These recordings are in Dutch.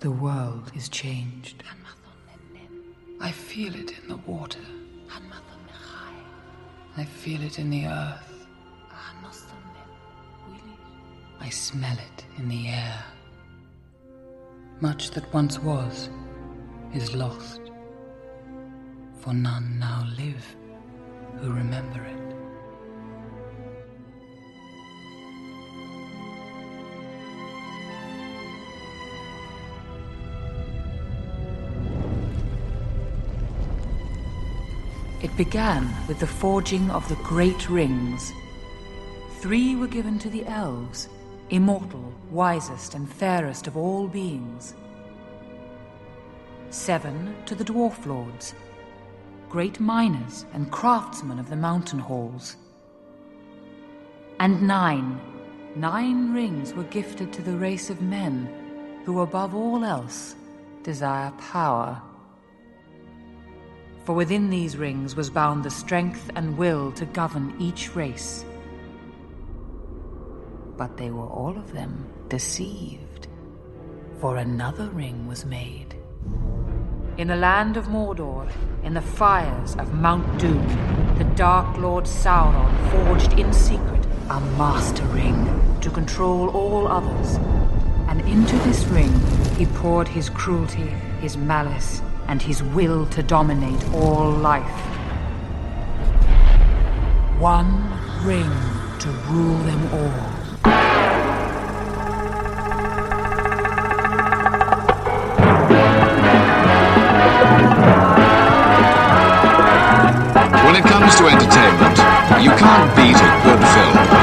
The world is changed. I feel it in the water. I feel it in the earth. I smell it in the air. Much that once was is lost, for none now live who remember it. It began with the forging of the great rings. Three were given to the elves, immortal, wisest, and fairest of all beings. Seven to the dwarf lords, great miners and craftsmen of the mountain halls. And nine, nine rings were gifted to the race of men who, above all else, desire power. For within these rings was bound the strength and will to govern each race. But they were all of them deceived, for another ring was made. In the land of Mordor, in the fires of Mount Doom, the Dark Lord Sauron forged in secret a master ring to control all others. And into this ring he poured his cruelty, his malice, and his will to dominate all life. One ring to rule them all. When it comes to entertainment, you can't beat a good film.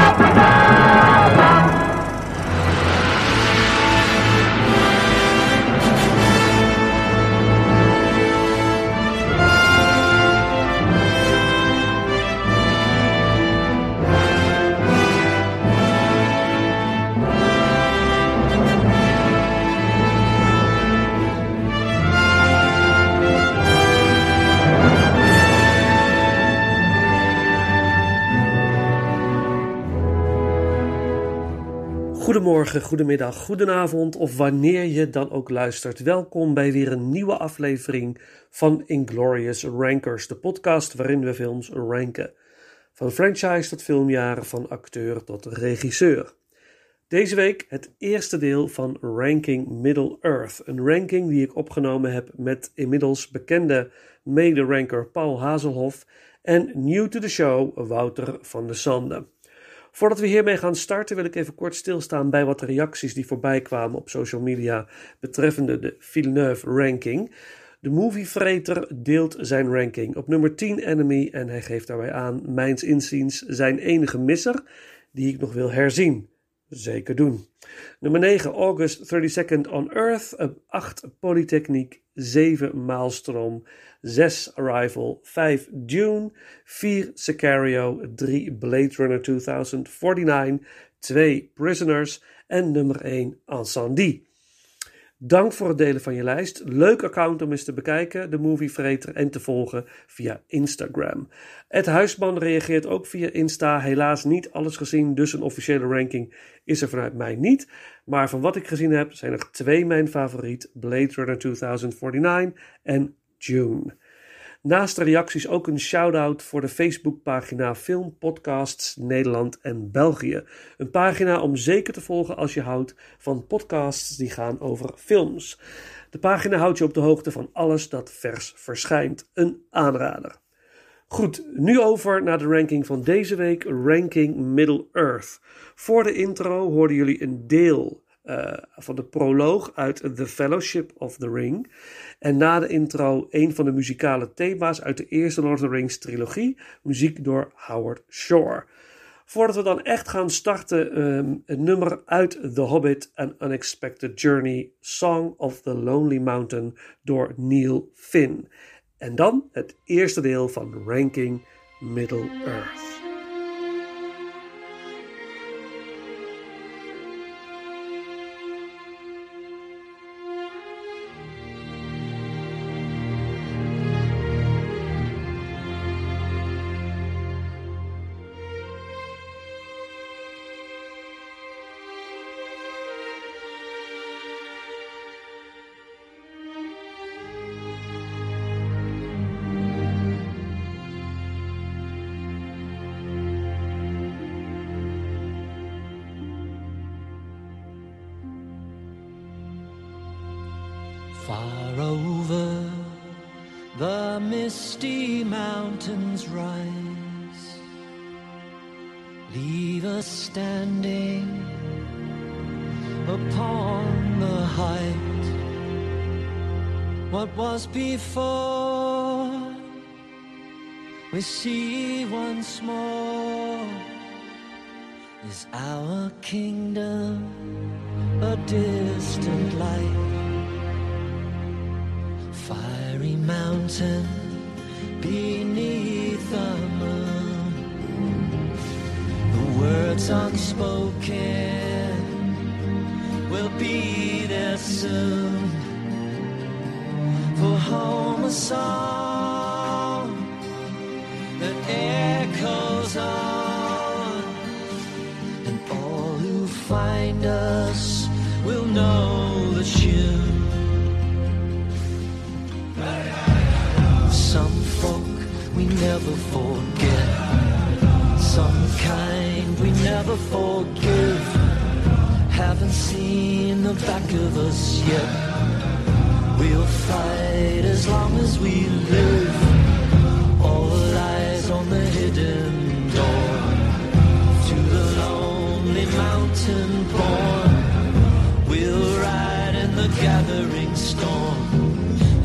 Goedemorgen, goedemiddag, goedenavond of wanneer je dan ook luistert. Welkom bij weer een nieuwe aflevering van Inglorious Rankers, de podcast waarin we films ranken. Van franchise tot filmjaren, van acteur tot regisseur. Deze week het eerste deel van Ranking Middle Earth. Een ranking die ik opgenomen heb met inmiddels bekende mede-ranker Paul Hazelhoff en new to the show Wouter van der Sande. Voordat we hiermee gaan starten wil ik even kort stilstaan bij wat reacties die voorbij kwamen op social media betreffende de Villeneuve ranking. De moviefreter deelt zijn ranking op nummer 10 Enemy en hij geeft daarbij aan mijns inziens zijn enige misser die ik nog wil herzien. Zeker doen. Nummer 9 August 32nd on Earth, 8 Polytechniek, 7 Maelstrom, 6 Arrival, 5 Dune, 4 Sicario, 3 Blade Runner 2049, 2 Prisoners. En nummer 1 Incendie. Dank voor het delen van je lijst. Leuk account om eens te bekijken, de Movie Vreter, en te volgen via Instagram. Het Huisman reageert ook via Insta. Helaas niet alles gezien, dus een officiële ranking is er vanuit mij niet. Maar van wat ik gezien heb, zijn er twee mijn favoriet: Blade Runner 2049 en June. Naast de reacties ook een shout-out voor de Facebookpagina Film Podcasts Nederland en België. Een pagina om zeker te volgen als je houdt van podcasts die gaan over films. De pagina houdt je op de hoogte van alles dat vers verschijnt. Een aanrader. Goed, nu over naar de ranking van deze week, Ranking Middle Earth. Voor de intro hoorden jullie een deel uh, van de proloog uit The Fellowship of the Ring. En na de intro een van de muzikale thema's uit de eerste Lord of the Rings trilogie, muziek door Howard Shore. Voordat we dan echt gaan starten, een nummer uit The Hobbit, An Unexpected Journey, Song of the Lonely Mountain door Neil Finn. En dan het eerste deel van Ranking Middle Earth. Our kingdom a distant light? Fiery mountain beneath the moon. The words unspoken will be there soon. For home a song us will know the tune. Some folk we never forget, some kind we never forgive. Haven't seen the back of us yet. We'll fight as long as we live. All lies on the hidden born. We'll ride in the gathering storm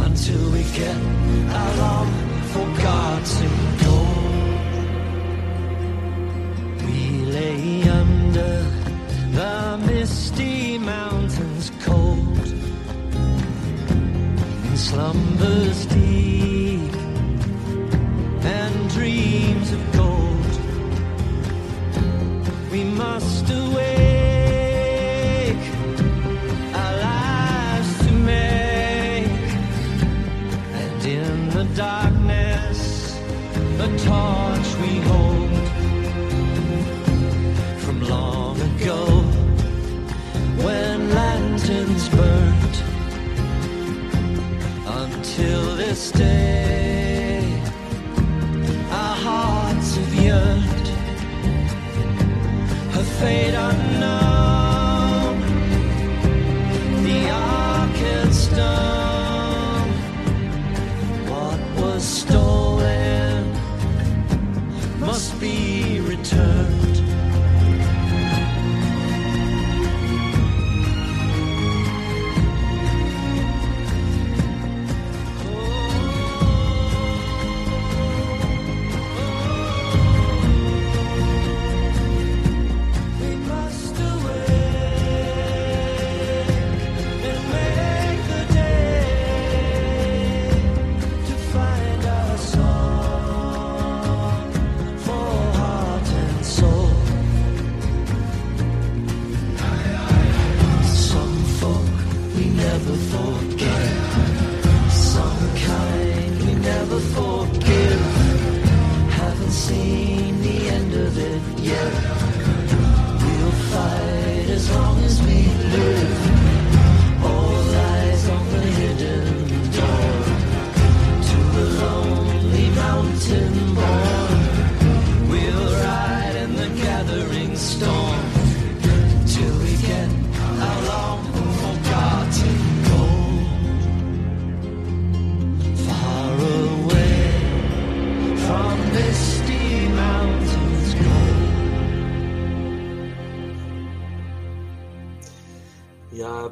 until we get our long forgotten gold. We lay under the misty mountains cold in slumbers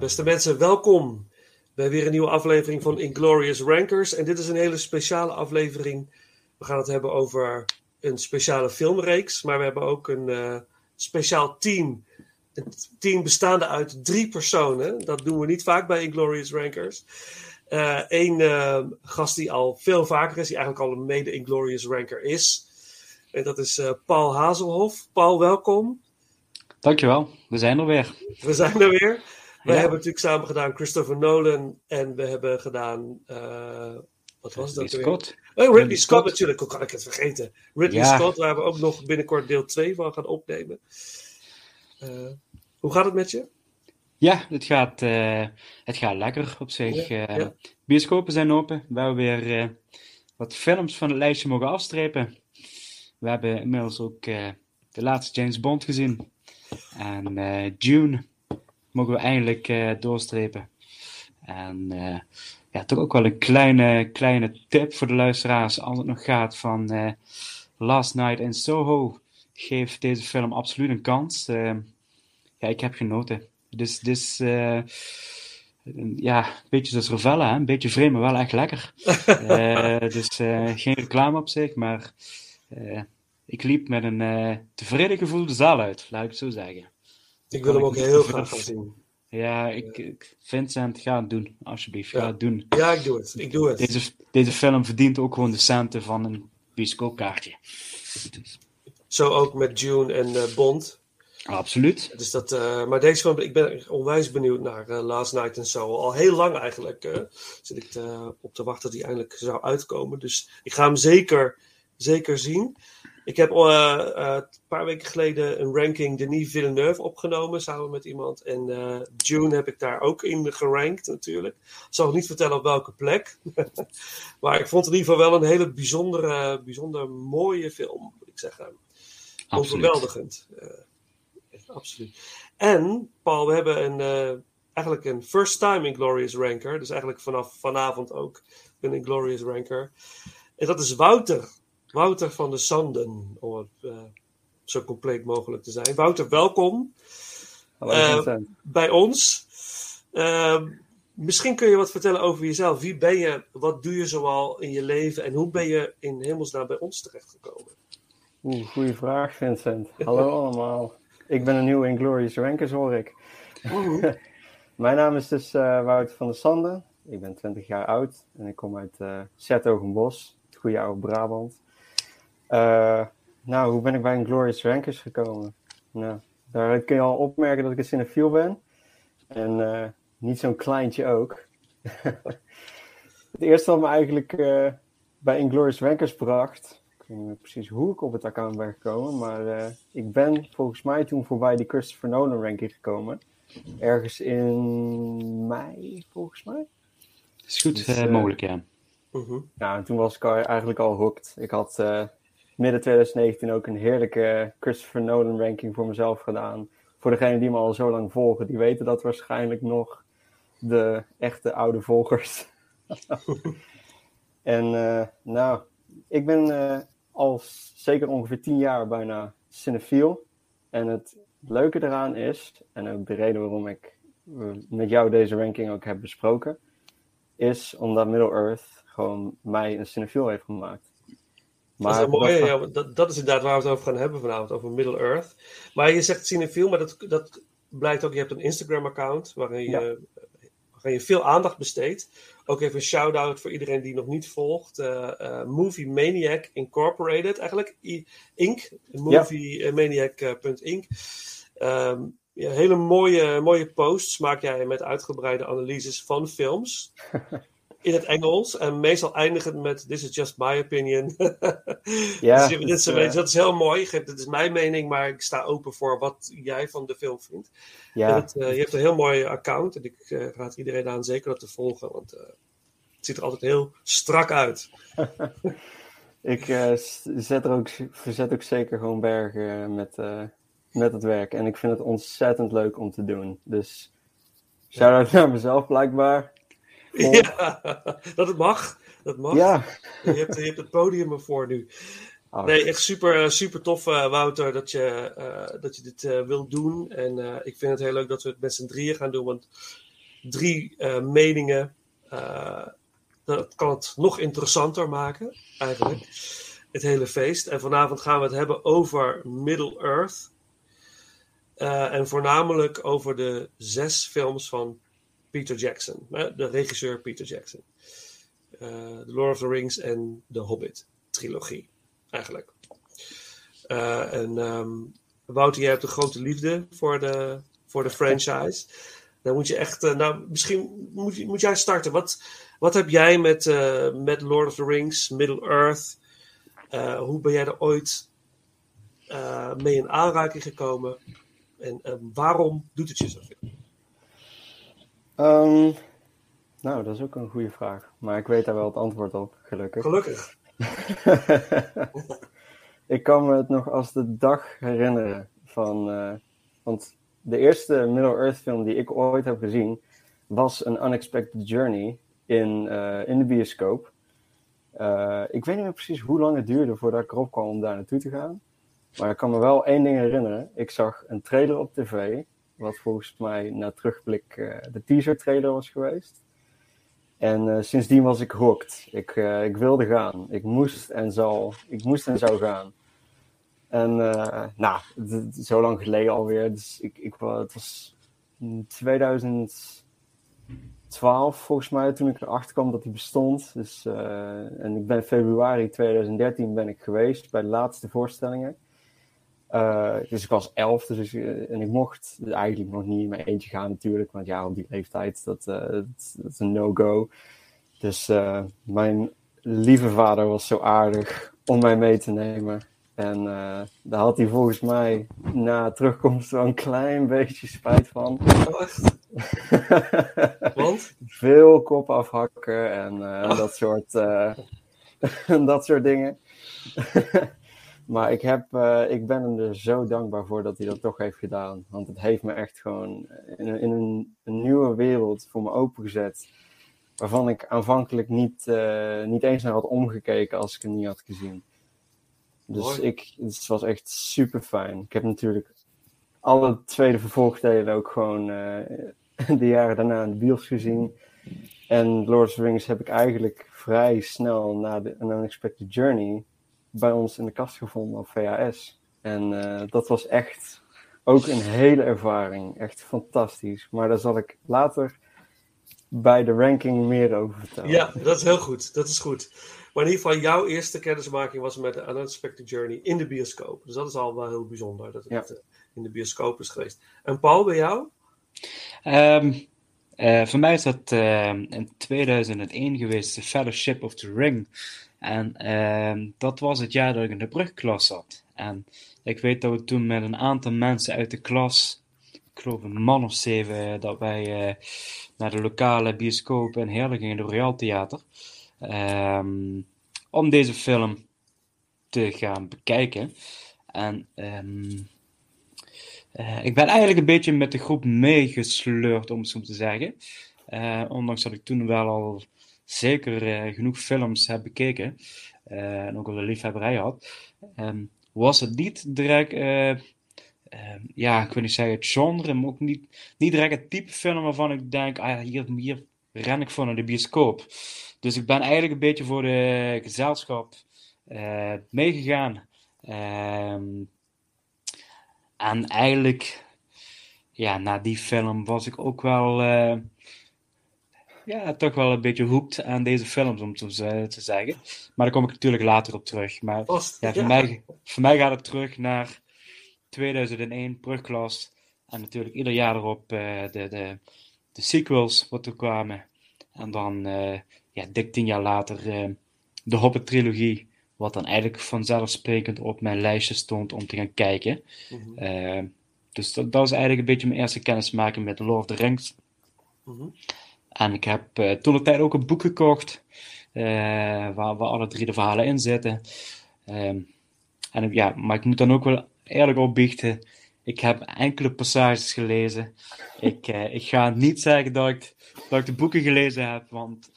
beste mensen, welkom bij weer een nieuwe aflevering van Inglorious Rankers. En dit is een hele speciale aflevering. We gaan het hebben over een speciale filmreeks, maar we hebben ook een eh, speciaal team. Een team bestaande uit drie personen. Dat doen we niet vaak bij Inglorious Rankers. Eén gast die al veel vaker is, die eigenlijk al een mede-Inglorious Ranker is. En dat is eh, Paul Hazelhoff. Paul, welkom. Dankjewel, we zijn er weer. We zijn er weer. We Ja. hebben natuurlijk samen gedaan Christopher Nolan en we hebben gedaan. eh, wat was dat? Ridley? Scott. Oh, Ridley, Ridley Scott, Scott. natuurlijk. Hoe kan ik het vergeten? Ridley Ja. Scott, waar we ook nog binnenkort deel 2 van gaan opnemen. Eh, hoe gaat het met je? Ja, het gaat, eh, het gaat lekker op zich. Ja. Bioscopen zijn open. We hebben weer wat films van het lijstje mogen afstrepen. We hebben inmiddels ook de laatste James Bond gezien. En June mogen we eindelijk eh, doorstrepen. En eh, ja, toch ook wel een kleine, kleine tip voor de luisteraars als het nog gaat van eh, Last Night in Soho. Geef deze film absoluut een kans. Ja, ik heb genoten. Dus, dus ja, een beetje zoals Ravella, een beetje vreemd, maar wel echt lekker. Dus geen reclame op zich, maar ik liep met een tevreden gevoel de zaal uit, laat ik het zo zeggen. Ik wil hem ook heel graag gaan zien. Ja, ik, ik Vincent, ga het doen, alsjeblieft, ga Ja. het doen. Ja, ik doe het. Ik doe het. Deze, deze film verdient ook gewoon de centen van een bioscoopkaartje. Dus, Zo ook met June en eh, Bond. absoluut. Dus dat, eh, maar deze film, ik ben onwijs benieuwd naar eh, Last Night and So. Al heel lang eigenlijk eh, zit ik te- op te wachten dat hij eindelijk zou uitkomen. Dus ik ga hem zeker, zeker zien. Ik heb eh, eh, een paar weken geleden een ranking Denis Villeneuve opgenomen samen met iemand. En eh, June heb ik daar ook in gerankt natuurlijk. Ik zal niet vertellen op welke plek. maar ik vond het in ieder geval wel een hele bijzondere, bijzonder mooie film, moet ik zeggen. absoluut. Echt, absoluut. En, Paul, we hebben een, eigenlijk een first time Inglorious Ranker. Dus eigenlijk vanaf vanavond ook een Inglorious Ranker. En dat is Wouter. Wouter van de Sanden, om het eh, zo compleet mogelijk te zijn. Wouter, welkom Hallo Eh, bij ons. Ehm, misschien kun je wat vertellen over jezelf. Wie ben je? Wat doe je zoal in je leven? En hoe ben je in hemelsnaam bij ons terechtgekomen? Oeh, goede vraag Vincent. Hallo allemaal. Ik ben een nieuwe Inglorious Rankers hoor ik. Mijn naam is dus eh, Wouter van der Sande. Ik ben 20 jaar oud en ik kom uit uh, Zertogenbos, het goede oude Brabant. Eh, nou, hoe ben ik bij Inglorious Rankers gekomen? Nou, daar kun je al opmerken dat ik een cinefiel ben. En eh, niet zo'n kleintje ook. het eerste wat me eigenlijk eh, bij Inglorious Rankers bracht, ik weet niet meer precies hoe ik op het account ben gekomen, maar eh, ik ben volgens mij toen voorbij die Christopher Nolan ranking gekomen. Ergens in mei, volgens mij. Is goed Dus, mogelijk, ja. Mhm. Ja, en toen was ik al, eigenlijk al hooked. Ik had eh, midden 2019 ook een heerlijke Christopher Nolan ranking voor mezelf gedaan. Voor degenen die me al zo lang volgen, die weten dat waarschijnlijk nog de echte oude volgers. en eh, nou, ik ben eh, al zeker ongeveer 10 jaar bijna cinefiel. En het leuke eraan is, en ook de reden waarom ik eh, met jou deze ranking ook heb besproken, is omdat Middle-earth gewoon mij een cinefiel heeft gemaakt. Dat is een mooie, dat- ja, dat, dat is inderdaad waar we het over gaan hebben vanavond, over Middle-earth. Maar je zegt cinefiel, maar dat, dat blijkt ook, je hebt een Instagram-account waarin je, waarin je veel aandacht besteedt. Ook even een shout-out voor iedereen die nog niet volgt. eh, eh, Movie Maniac Incorporated, eigenlijk I- Inc. Moviemaniac.inc. Ja, hele mooie, mooie posts maak jij met uitgebreide analyses van films. In het Engels. En meestal eindigend met This is just my opinion. Ja, Dus dit is, het, eh, dat is heel mooi. Dit is mijn mening, maar ik sta open voor wat jij van de film vindt. Ja, het, eh, je hebt een heel mooi account. En ik eh, raad iedereen aan zeker dat te volgen. Want het ziet er altijd heel strak uit. ik zet er ook, verzet ook zeker gewoon bergen met, met het werk. En ik vind het ontzettend leuk om te doen. Dus shout-out naar mezelf blijkbaar. Ja, dat het mag. Dat mag. Ja. Je, hebt, je hebt het podium ervoor nu. Oh, Nee, echt super, super tof, eh, Wouter, dat je, eh, dat je dit eh, wilt doen. En eh, ik vind het heel leuk dat we het met z'n drieën gaan doen. Want drie eh, meningen, eh, dat kan het nog interessanter maken, eigenlijk. Het hele feest. En vanavond gaan we het hebben over Middle-earth. Eh, en voornamelijk over de zes films van Peter Jackson. de regisseur Peter Jackson. Eh The Lord of the Rings en The Hobbit trilogie eigenlijk. Eh, en ehm, Wouter, jij hebt een grote liefde voor de, voor de franchise. Dan moet je echt, eh, nou, misschien moet, je- moet jij starten. Wat, wat heb jij met, met Lord of the Rings, Middle-earth? Eh, hoe ben jij er ooit mee in aanraking gekomen? En waarom doet het je zoveel? Ehm, nou, dat is ook een goede vraag. Maar ik weet daar wel het antwoord op, gelukkig. Gelukkig. ik kan me het nog als de dag herinneren van. eh, want de eerste Middle-earth film die ik ooit heb gezien was een Unexpected Journey in, eh, in de bioscoop. Eh, ik weet niet meer precies hoe lang het duurde voordat ik erop kwam om daar naartoe te gaan. Maar ik kan me wel één ding herinneren. Ik zag een trailer op tv, wat volgens mij na terugblik eh, de teaser trailer was geweest. En eh, sindsdien was ik hooked. Ik, eh, ik wilde gaan. Ik moest en, zal, ik moest en zou gaan. En nou, zo lang geleden alweer. Dus ik, ik, het was in 2012 volgens mij toen ik erachter kwam dat hij bestond. Dus, en ik ben februari 2013 ben ik geweest bij de laatste voorstellingen. Eh, dus ik was elf, dus ik, eh, en ik mocht eigenlijk nog niet in mijn eentje gaan natuurlijk, want ja, op die leeftijd, dat, eh, dat, dat is een no-go. Dus mijn lieve vader was zo aardig om mij mee te nemen. En daar had hij volgens mij na terugkomst wel een klein beetje spijt van. Oh? Want? Veel kop afhakken en eh, dat, soort, dat soort dingen. maar ik, heb, eh, ik ben hem er zo dankbaar voor dat hij dat toch heeft gedaan. Want het heeft me echt gewoon in, een- in een, een nieuwe wereld voor me opengezet. Waarvan ik aanvankelijk niet, eh, niet eens naar had omgekeken als ik hem niet had gezien. Dus Mooi. ik, het was echt super fijn. Ik heb natuurlijk alle tweede vervolgdelen ook gewoon eh, de jaren daarna in de bios gezien. En Lord of the Rings heb ik eigenlijk vrij snel na de An Unexpected Journey bij ons in de kast gevonden op VHS. En eh, dat was echt ook een hele ervaring. Echt fantastisch. Maar daar zal ik later bij de ranking meer over vertellen. Ja, dat is heel goed. Dat is goed. Maar in ieder geval, jouw eerste kennismaking was met de Unexpected Journey in de bioscoop. Dus dat is al wel heel bijzonder dat het Ja. eh, in de bioscoop is geweest. En Paul, bij jou? Ehm, eh, voor mij is dat ehm, in 2001 geweest, The Fellowship of the Ring. En ehm, dat was het jaar dat ik in de brugklas zat. En ik weet dat we toen met een aantal mensen uit de klas, ik geloof een man of zeven, dat wij eh, naar de lokale bioscoop in Heerlen gingen, de Royal Theater. ehm, om deze film te gaan bekijken. En ehm, eh, ik ben eigenlijk een beetje met de groep meegesleurd, om het zo te zeggen. Eh, ondanks dat ik toen wel al zeker eh, genoeg films heb bekeken. eh, en ook al de liefhebberij had. ehm, was het niet direct, eh, eh, ja, ik wil niet zeggen het genre, maar ook niet, niet direct het type film waarvan ik denk, ah hier, ren ik voor naar de bioscoop. Dus ik ben eigenlijk een beetje voor de gezelschap meegegaan. Ehm, en eigenlijk, ja, na die film was ik ook wel, ja, toch wel een beetje hoekt aan deze films, om te te zeggen. Maar daar kom ik natuurlijk later op terug. Maar ja, voor, Ja. Mij, voor mij gaat het terug naar 2001, brugklas. En natuurlijk ieder jaar erop eh, de, de, de sequels wat er kwamen. En dan, eh, ja, dik tien jaar later, eh, de Hobbit-trilogie. Wat dan eigenlijk vanzelfsprekend op mijn lijstje stond om te gaan kijken. Mhm. Dus dat, dat was eigenlijk een beetje mijn eerste kennismaking met Lord of the Rings. Mhm. En ik heb eh, toen de tijd ook een boek gekocht, eh, waar, waar alle drie de verhalen in zitten. Ehm, en ja, maar ik moet dan ook wel eerlijk opbiechten, ik heb enkele passages gelezen. Ik, eh, ik ga niet zeggen dat ik, dat ik de boeken gelezen heb, want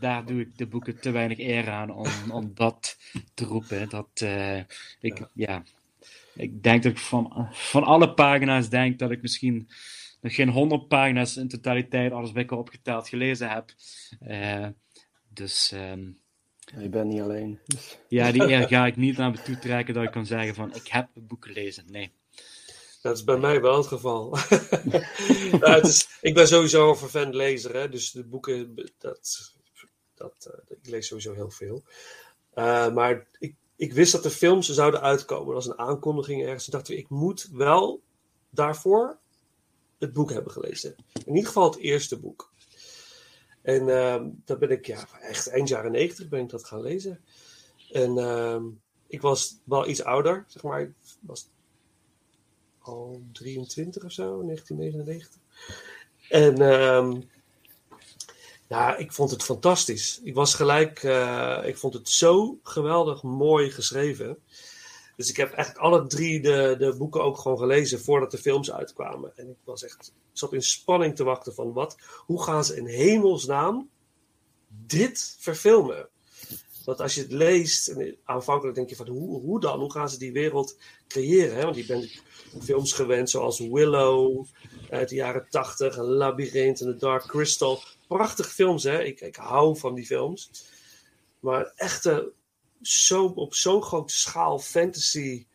daar doe ik de boeken te weinig eer aan om, om dat te roepen. Dat, ik, ja. ik denk dat ik van, van alle pagina's denk dat ik misschien nog geen honderd pagina's in totaliteit, alles bij elkaar opgeteld, gelezen heb. Eh, dus ehm, Je bent niet alleen. Dus, ja, die eer ga ik niet naar me toe trekken dat ik kan zeggen van ik heb het boek gelezen. Nee. Dat is bij mij wel het geval. Nou, het is, ik ben sowieso een vervent lezer, hè, dus de boeken, dat, dat, eh, ik lees sowieso heel veel. Eh, maar ik, ik wist dat de films zouden uitkomen. Dat was een aankondiging ergens. Toen dacht ik, ik moet wel daarvoor het boek hebben gelezen. In ieder geval het eerste boek. En ehm dat ben ik, ja, echt eind jaren negentig ben ik dat gaan lezen. En ehm, ik was wel iets ouder, zeg maar. Ik was al 23 of zo, 1999. En ehm, ja, ik vond het fantastisch. Ik was gelijk, eh, ik vond het zo geweldig mooi geschreven. Dus ik heb eigenlijk alle drie de, de boeken ook gewoon gelezen voordat de films uitkwamen. En ik was echt, zat in spanning te wachten van wat, hoe gaan ze in hemelsnaam dit verfilmen? Want als je het leest, en aanvankelijk denk je van hoe, hoe dan? Hoe gaan ze die wereld creëren? Hè? Want je bent films gewend zoals Willow uit de jaren tachtig, Labyrinth en The Dark Crystal. Prachtige films, hè? Ik, ik hou van die films. Maar echte, zo, op zo'n grote schaal fantasy,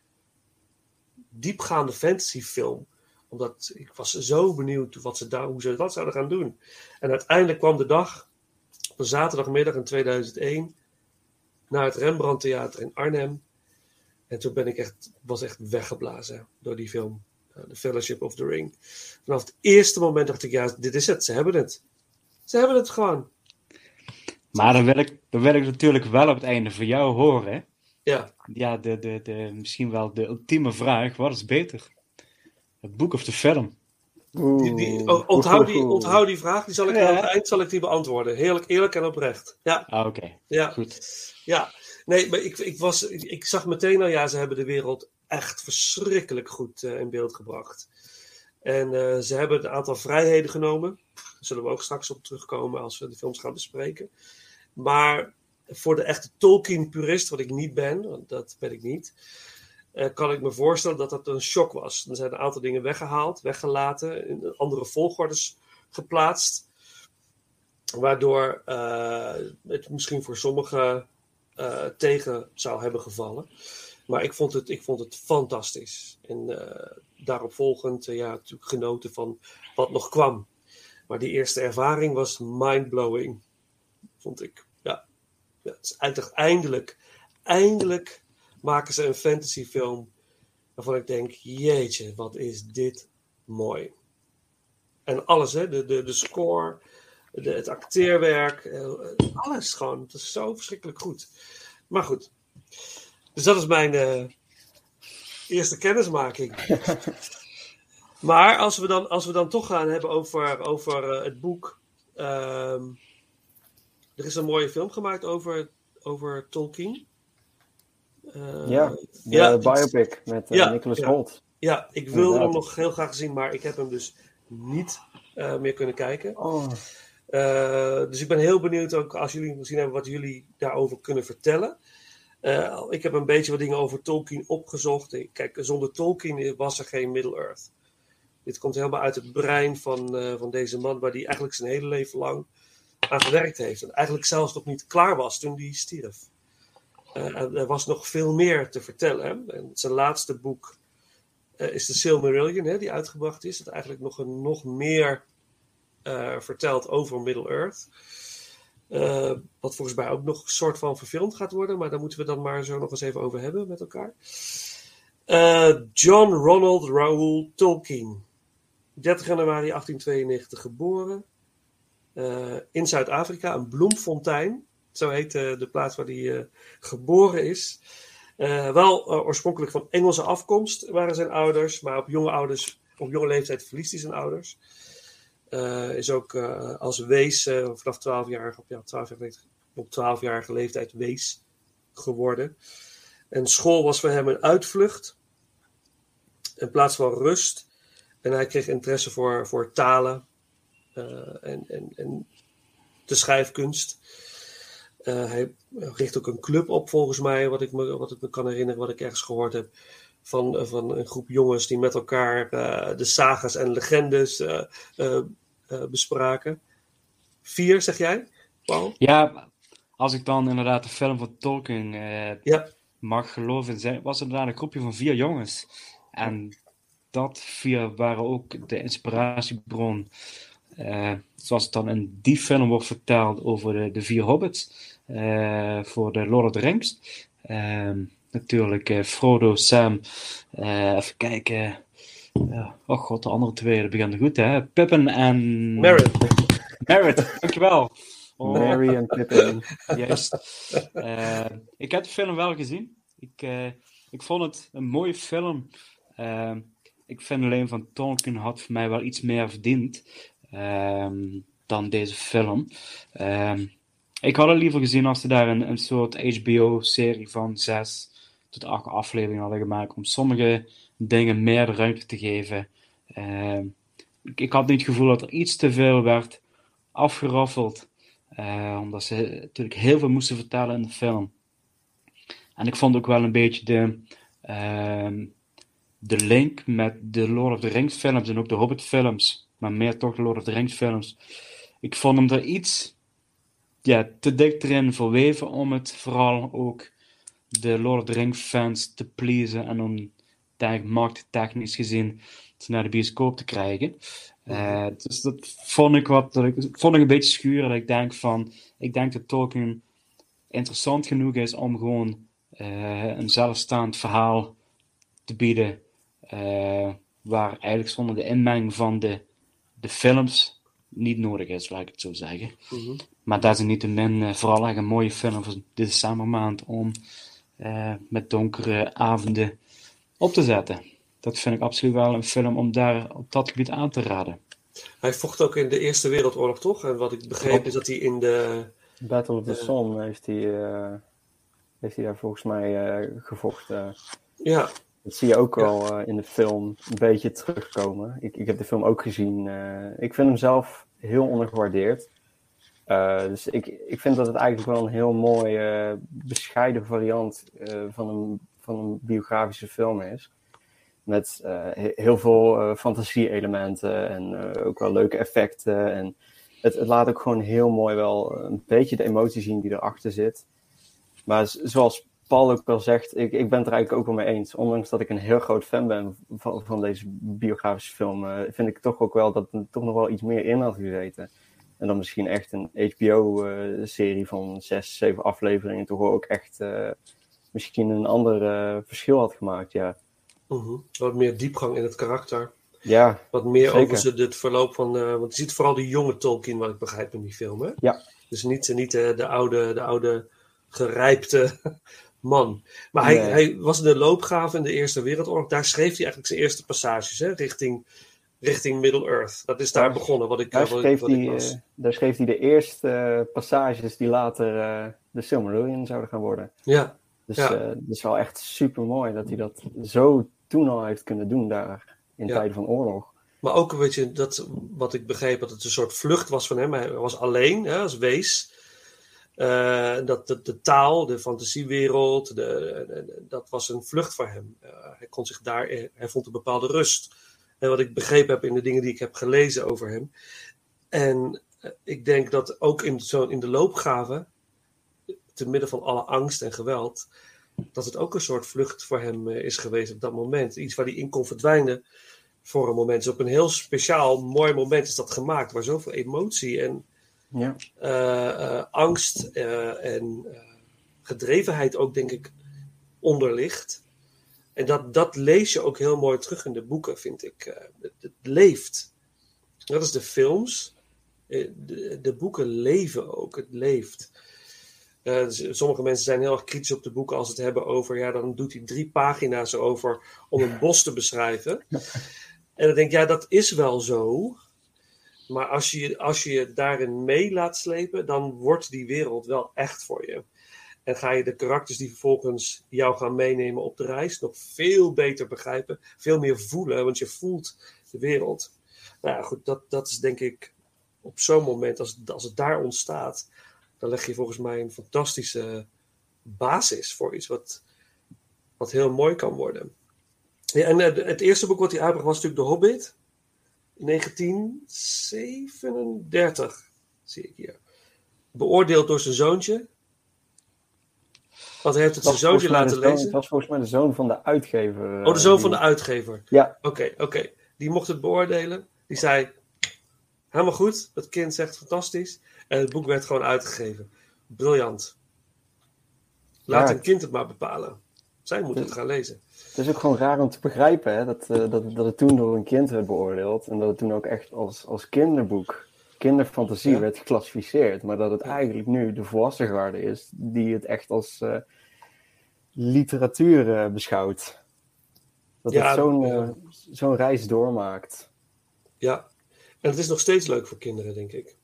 diepgaande fantasyfilm. Omdat ik was zo benieuwd wat ze daar, hoe ze dat zouden gaan doen. En uiteindelijk kwam de dag, op een zaterdagmiddag in 2001, naar het Rembrandt Theater in Arnhem. En toen ben ik echt, was echt weggeblazen door die film. uh, The Fellowship of the Ring. Vanaf het eerste moment dacht ik, ja, dit is het. Ze hebben het. Ze hebben het gewoon. Maar dan wil, ik, dan wil ik natuurlijk wel op het einde van jou horen. Ja, Ja, de, de, de, misschien wel de ultieme vraag. Wat is beter? Het boek of de film? Oeh. die, die, oh, onthoud, die, onthoud die vraag. Die zal ik Ja. aan het eind zal ik die beantwoorden. Heerlijk, eerlijk en oprecht. Ja, Ah, oké. ja. Goed. Ja, nee, maar ik, ik, was, ik, ik zag meteen al, ja, ze hebben de wereld echt verschrikkelijk goed eh, in beeld gebracht. En eh, ze hebben een aantal vrijheden genomen. Daar zullen we ook straks op terugkomen als we de films gaan bespreken. Maar voor de echte Tolkien-purist, wat ik niet ben, dat ben ik niet, eh, kan ik me voorstellen dat dat een shock was. Er zijn een aantal dingen weggehaald, weggelaten, in andere volgordes geplaatst. Waardoor eh, het misschien voor sommigen eh, tegen zou hebben gevallen. Maar ik vond het, ik vond het fantastisch. En daarop volgend, ja, natuurlijk genoten van wat nog kwam. Maar die eerste ervaring was mindblowing, vond ik. Ja, ja het is eindelijk, eindelijk, eindelijk maken ze een fantasyfilm waarvan ik denk, jeetje, wat is dit mooi. En alles, hè, de, de, de score, de, het acteerwerk, eh, alles gewoon. Het is zo verschrikkelijk goed. Maar goed, dus dat is mijn eh, eerste kennismaking. maar als we, dan, als we dan toch gaan hebben over, over eh, het boek. ehm, er is een mooie film gemaakt over, over Tolkien. Eh, Ja, de ja, biopic met eh, ja, Nicholas ja. Holt. ja, ik wilde hem nog heel graag zien, maar ik heb hem dus niet eh, meer kunnen kijken. Oh, dus ik ben heel benieuwd ook als jullie gezien hebben wat jullie daarover kunnen vertellen. Ik heb een beetje wat dingen over Tolkien opgezocht. Kijk, zonder Tolkien was er geen Middle-earth. Dit komt helemaal uit het brein van, van deze man, waar hij eigenlijk zijn hele leven lang aan gewerkt heeft. En eigenlijk zelfs nog niet klaar was toen hij stierf. Eh, er was nog veel meer te vertellen. En zijn laatste boek eh, is de Silmarillion, hè, die uitgebracht is. Dat eigenlijk nog, een, nog meer eh, vertelt over Middle-earth. Wat volgens mij ook nog een soort van verfilmd gaat worden, maar daar moeten we dan maar zo nog eens even over hebben met elkaar. John Ronald Raoul Tolkien. 30 januari 1892 geboren. Eh, in Zuid-Afrika, een bloemfontein. Zo heet eh, de plaats waar hij eh, geboren is. Wel oorspronkelijk van Engelse afkomst waren zijn ouders, maar op jonge, ouders, op jonge leeftijd verliest hij zijn ouders. Is ook als wees vanaf 12 jaar, op, ja, 12 jaar, op 12-jarige leeftijd wees geworden. En school was voor hem een uitvlucht in plaats van rust. En hij kreeg interesse voor, voor talen en, en, en de schrijfkunst. Eh, hij richt ook een club op, volgens mij, wat ik me, wat ik me kan herinneren, wat ik ergens gehoord heb. Van, eh, van een groep jongens die met elkaar eh, de sagas en legendes eh, eh, eh, bespraken. Vier, zeg jij, Paul? Ja, als ik dan inderdaad de film van Tolkien eh, Ja, mag geloven, zijn- was het inderdaad een groepje van vier jongens. En dat vier waren ook de inspiratiebron. Eh, zoals het dan in die film wordt verteld over de, de vier hobbits eh, voor de Lord of the Rings. Ehm, natuurlijk eh, Frodo, Sam, eh, even kijken. Ja, oh god, de andere twee, dat beginnen goed hè. Pippin en... Merritt. Merritt, dankjewel. Oh. Mary en Pippin. Juist. Eh, ik heb de film wel gezien. Ik, eh, ik vond het een mooie film. Eh, ik vind alleen van Tolkien had voor mij wel iets meer verdiend ehm, dan deze film. Ehm, ik had het liever gezien als ze daar een, een soort HBO-serie van zes tot acht afleveringen hadden gemaakt, om sommige dingen meer ruimte te geven. Eh, ik, had niet het gevoel dat er iets te veel werd afgeraffeld, eh, omdat ze natuurlijk heel veel moesten vertellen in de film. En ik vond ook wel een beetje de, ehm, de link met de Lord of the Rings films en ook de Hobbit films, maar meer toch Lord of the Rings films. Ik vond hem er iets ja, te dik erin verweven om het vooral ook de Lord of the Rings fans te pleasen en om markttechnisch gezien naar de bioscoop te krijgen. Eh, dus dat vond ik wat, dat ik, vond ik een beetje schuur. Dat ik denk van, ik denk dat Tolkien interessant genoeg is om gewoon eh, een zelfstaand verhaal te bieden. eh, waar eigenlijk zonder de inmenging van de, de films niet nodig is, laat ik het zo zeggen. Mhm. Maar desalniettemin uh, vooral echt een mooie film voor de decembermaand om eh, met donkere avonden op te zetten. Dat vind ik absoluut wel een film om daar op dat gebied aan te raden. Hij vocht ook in de Eerste Wereldoorlog, toch? En wat ik begreep is dat hij in de... Battle of the Eh. Somme heeft hij, eh, heeft hij daar volgens mij eh, gevochten. Ja, Dat zie je ook Ja. wel eh, in de film een beetje terugkomen. Ik, ik heb de film ook gezien. eh, ik vind hem zelf heel ondergewaardeerd. Eh, dus ik, ik vind dat het eigenlijk wel een heel mooi eh, bescheiden variant van, een, van een biografische film is. Met he- heel veel fantasie-elementen en ook wel leuke effecten. En het, het laat ook gewoon heel mooi wel een beetje de emotie zien die erachter zit. Maar zoals Paul ook wel zegt, ik, ik ben het er eigenlijk ook wel mee eens. Ondanks dat ik een heel groot fan ben van, van deze biografische film, eh, vind ik toch ook wel dat er toch nog wel iets meer in had gezeten. En dan misschien echt een HBO-serie van zes, zeven afleveringen toch ook echt eh, misschien een ander eh, verschil had gemaakt. Ja, mhm. wat meer diepgang in het karakter. ja, Wat meer Zeker. over ze- het verloop van... eh, want je ziet vooral die jonge Tolkien, wat ik begrijp in die film, hè? Ja. Dus niet, niet eh, de, oude, de oude gerijpte man. Maar hij, Nee. hij was in de loopgraven in de Eerste Wereldoorlog. Daar schreef hij eigenlijk zijn eerste passages, hè? Richting, richting Middle-earth. Dat is daar Daar- begonnen, wat ik, daar wat ik, schreef, wat ik eh, daar schreef hij de eerste eh, passages die later eh, de Silmarillion zouden gaan worden. Ja, Dus Ja. eh, het is wel echt super mooi dat hij dat zo toen al heeft kunnen doen daar in Ja. tijden van oorlog. Maar ook, weet je, dat, wat ik begreep, dat het een soort vlucht was van hem. Hij was alleen, hè, als wees. Eh, dat de, de taal, de fantasiewereld, de, dat was een vlucht voor hem. Eh, hij kon zich daar, hij vond een bepaalde rust. En wat ik begrepen heb in de dingen die ik heb gelezen over hem. En eh, ik denk dat ook in, zo, in de loopgave, te midden van alle angst en geweld, dat het ook een soort vlucht voor hem eh, is geweest op dat moment. Iets waar hij in kon verdwijnen voor een moment. Dus op een heel speciaal, mooi moment is dat gemaakt, waar zoveel emotie en Ja, eh, eh, angst eh, en gedrevenheid ook, denk ik, onder ligt. En dat, dat lees je ook heel mooi terug in de boeken, vind ik. Het, het leeft. Dat is de films. De, de boeken leven ook. Het leeft. Dus sommige mensen zijn heel erg kritisch op de boeken als ze het hebben over, ja, dan doet hij drie pagina's over om een bos te beschrijven. En dan denk ik, ja, dat is wel zo. Maar als je, als je daarin mee laat slepen, dan wordt die wereld wel echt voor je. En ga je de karakters die vervolgens jou gaan meenemen op de reis nog veel beter begrijpen, veel meer voelen, want je voelt de wereld. Nou ja, goed, dat, dat is denk ik op zo'n moment, als, als het daar ontstaat, dan leg je volgens mij een fantastische basis voor iets wat, wat heel mooi kan worden. En eh, het eerste boek wat hij uitbracht was natuurlijk De Hobbit. In 1937, zie ik hier. Beoordeeld door zijn zoontje. Want hij heeft het zijn zoontje laten lezen. Het was volgens mij de zoon van de uitgever. Oh, de eh, zoon van die- de uitgever. Ja, Oké, oké. Die mocht het beoordelen. Die zei, helemaal goed. Het kind zegt fantastisch. En het boek werd gewoon uitgegeven. Briljant. Laat Ja. een kind het maar bepalen. Zij moet het gaan lezen. Het is ook gewoon raar om te begrijpen hè, dat, eh, dat, dat het toen door een kind werd beoordeeld. En dat het toen ook echt als, als kinderboek, kinderfantasie Ja. werd geclassificeerd. Maar dat het eigenlijk nu de volwassen garde is die het echt als eh, literatuur eh, beschouwt. Dat Ja, het zo'n zo'n reis doormaakt. Ja. En het is nog steeds leuk voor kinderen, denk ik.